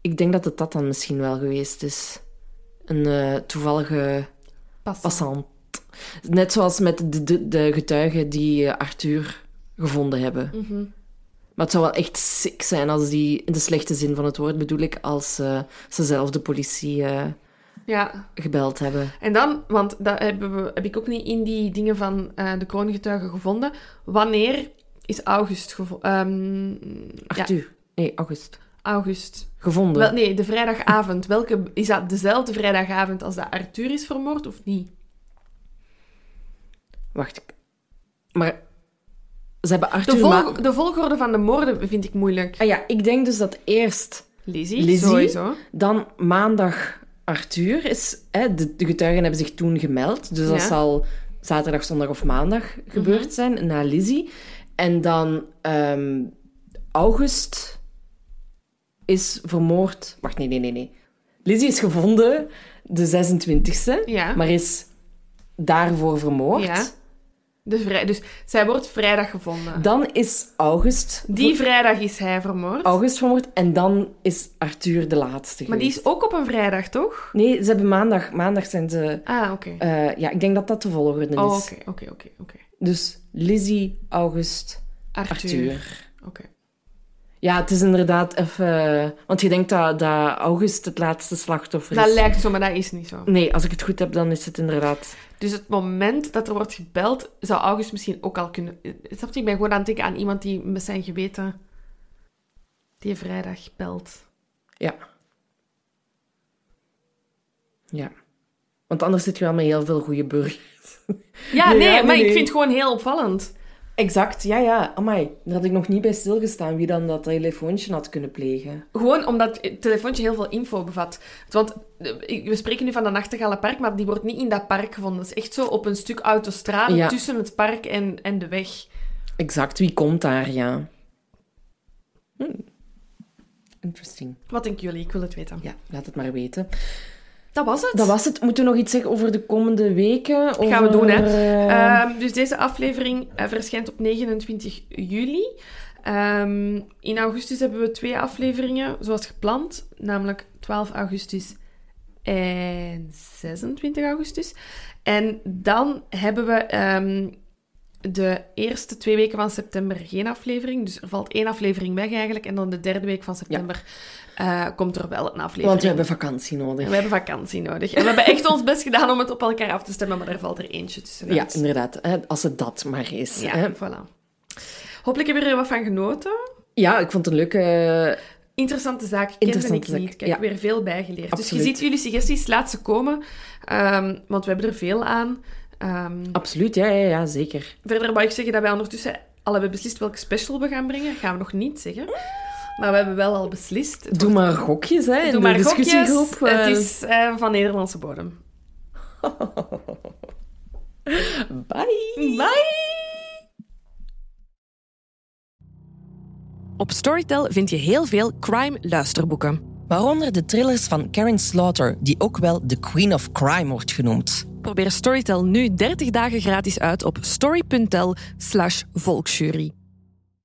ik denk dat het dat dan misschien wel geweest is. Een eh, toevallige Pas. passant. Net zoals met de, de, de getuigen die eh, Arthur gevonden hebben. Mhm. Maar het zou wel echt sick zijn als die, in de slechte zin van het woord bedoel ik, als eh, ze zelf de politie Ja, gebeld hebben. en dan, want dat hebben we, heb ik ook niet in die dingen van de kroongetuigen gevonden. Wanneer is August gevonden? ja, Arthur. Nee, August. August. Gevonden. Wel, nee, de vrijdagavond. Welke, is dat dezelfde vrijdagavond als dat Arthur is vermoord of niet? Wacht. Maar ze hebben De, Arthur... volg- ma- de volgorde van de moorden vind ik moeilijk. Ah ja, ik denk dus dat eerst Lizzie, Lizzie? sowieso. Dan maandag Arthur is... Hè, de, de getuigen hebben zich toen gemeld. Dus dat zal zaterdag, zondag of maandag gebeurd zijn, na Lizzie. En dan ehm, August is vermoord... Wacht, nee, nee, nee, nee. Lizzie is gevonden de 26e, Ja. maar is daarvoor vermoord. Ja. De vrij, dus zij wordt vrijdag gevonden. Dan is August... Die vrijdag is hij vermoord. August vermoord en dan is Arthur de laatste maar die is ook op een vrijdag, toch? Nee, ze hebben maandag... Maandag zijn ze... Ah, oké. eh, ja, ik denk dat dat de volgorde Oh, is. oké, oké, oké, oké. Dus Lizzie, August, Arthur. Arthur. Oké. Ja, het is inderdaad even... Want je denkt dat, dat August het laatste slachtoffer Dat is. lijkt zo, maar dat is niet zo. Nee, als ik het goed heb, dan is het inderdaad... Dus het moment dat er wordt gebeld, zou August misschien ook al kunnen... Snap je? Ik ben gewoon aan het denken aan iemand die met zijn geweten die vrijdag belt. Ja. Ja. Want anders zit je wel met heel veel goede burgers. Ja, Nee, nee, ja, nee, maar ik vind het gewoon heel opvallend. Exact, ja, ja. Amai, daar had ik nog niet bij stilgestaan wie dan dat telefoontje had kunnen plegen. Gewoon omdat het telefoontje heel veel info bevat. Want eh, we spreken nu van de Nachtegalenpark, maar die wordt niet in dat park gevonden. Dat is echt zo op een stuk autostrade Ja. tussen het park en, en de weg. Exact, wie komt daar, ja. Hm. Interesting. Wat denken jullie? Ik wil het weten. Ja, laat het maar weten. Dat was het. Dat was het. Moeten we nog iets zeggen over de komende weken? Over, Gaan we doen, hè. eh, Ehm, dus deze aflevering eh, verschijnt op 29 juli. Ehm, in augustus hebben we twee afleveringen, zoals gepland. Namelijk 12 augustus en 26 augustus. En dan hebben we ehm, de eerste twee weken van september geen aflevering. Dus er valt één aflevering weg eigenlijk. En dan de derde week van september eh, komt er wel een aflevering. Want we hebben vakantie nodig. We hebben vakantie nodig. En we hebben echt ons best gedaan om het op elkaar af te stemmen, maar er valt er eentje tussen. Ja, inderdaad. Als het dat maar is. Ja, hè. voilà. Hopelijk hebben we er wat van genoten. Ja, ik vond het een leuke... Interessante zaak. Interessante ik zaak, niet. Ik heb ja. weer veel bijgeleerd. Dus je Absoluut. ziet jullie suggesties, laat ze komen. Ehm, want we hebben er veel aan. Ehm, Absoluut, ja, ja, ja, zeker. verder wou ik zeggen dat wij ondertussen al hebben beslist welke special we gaan brengen. gaan we nog niet zeggen. Maar we hebben wel al beslist. Het Doe wordt- maar gokjes, hè, in Doe de maar gokjes. discussiegroep. Het eh. is eh, van Nederlandse bodem. Bye! Bye! Op Storytel vind je heel veel crime luisterboeken. Waaronder de thrillers van Karen Slaughter, die ook wel de Queen of Crime wordt genoemd. Probeer Storytel nu 30 dagen gratis uit op story.tel volksjury.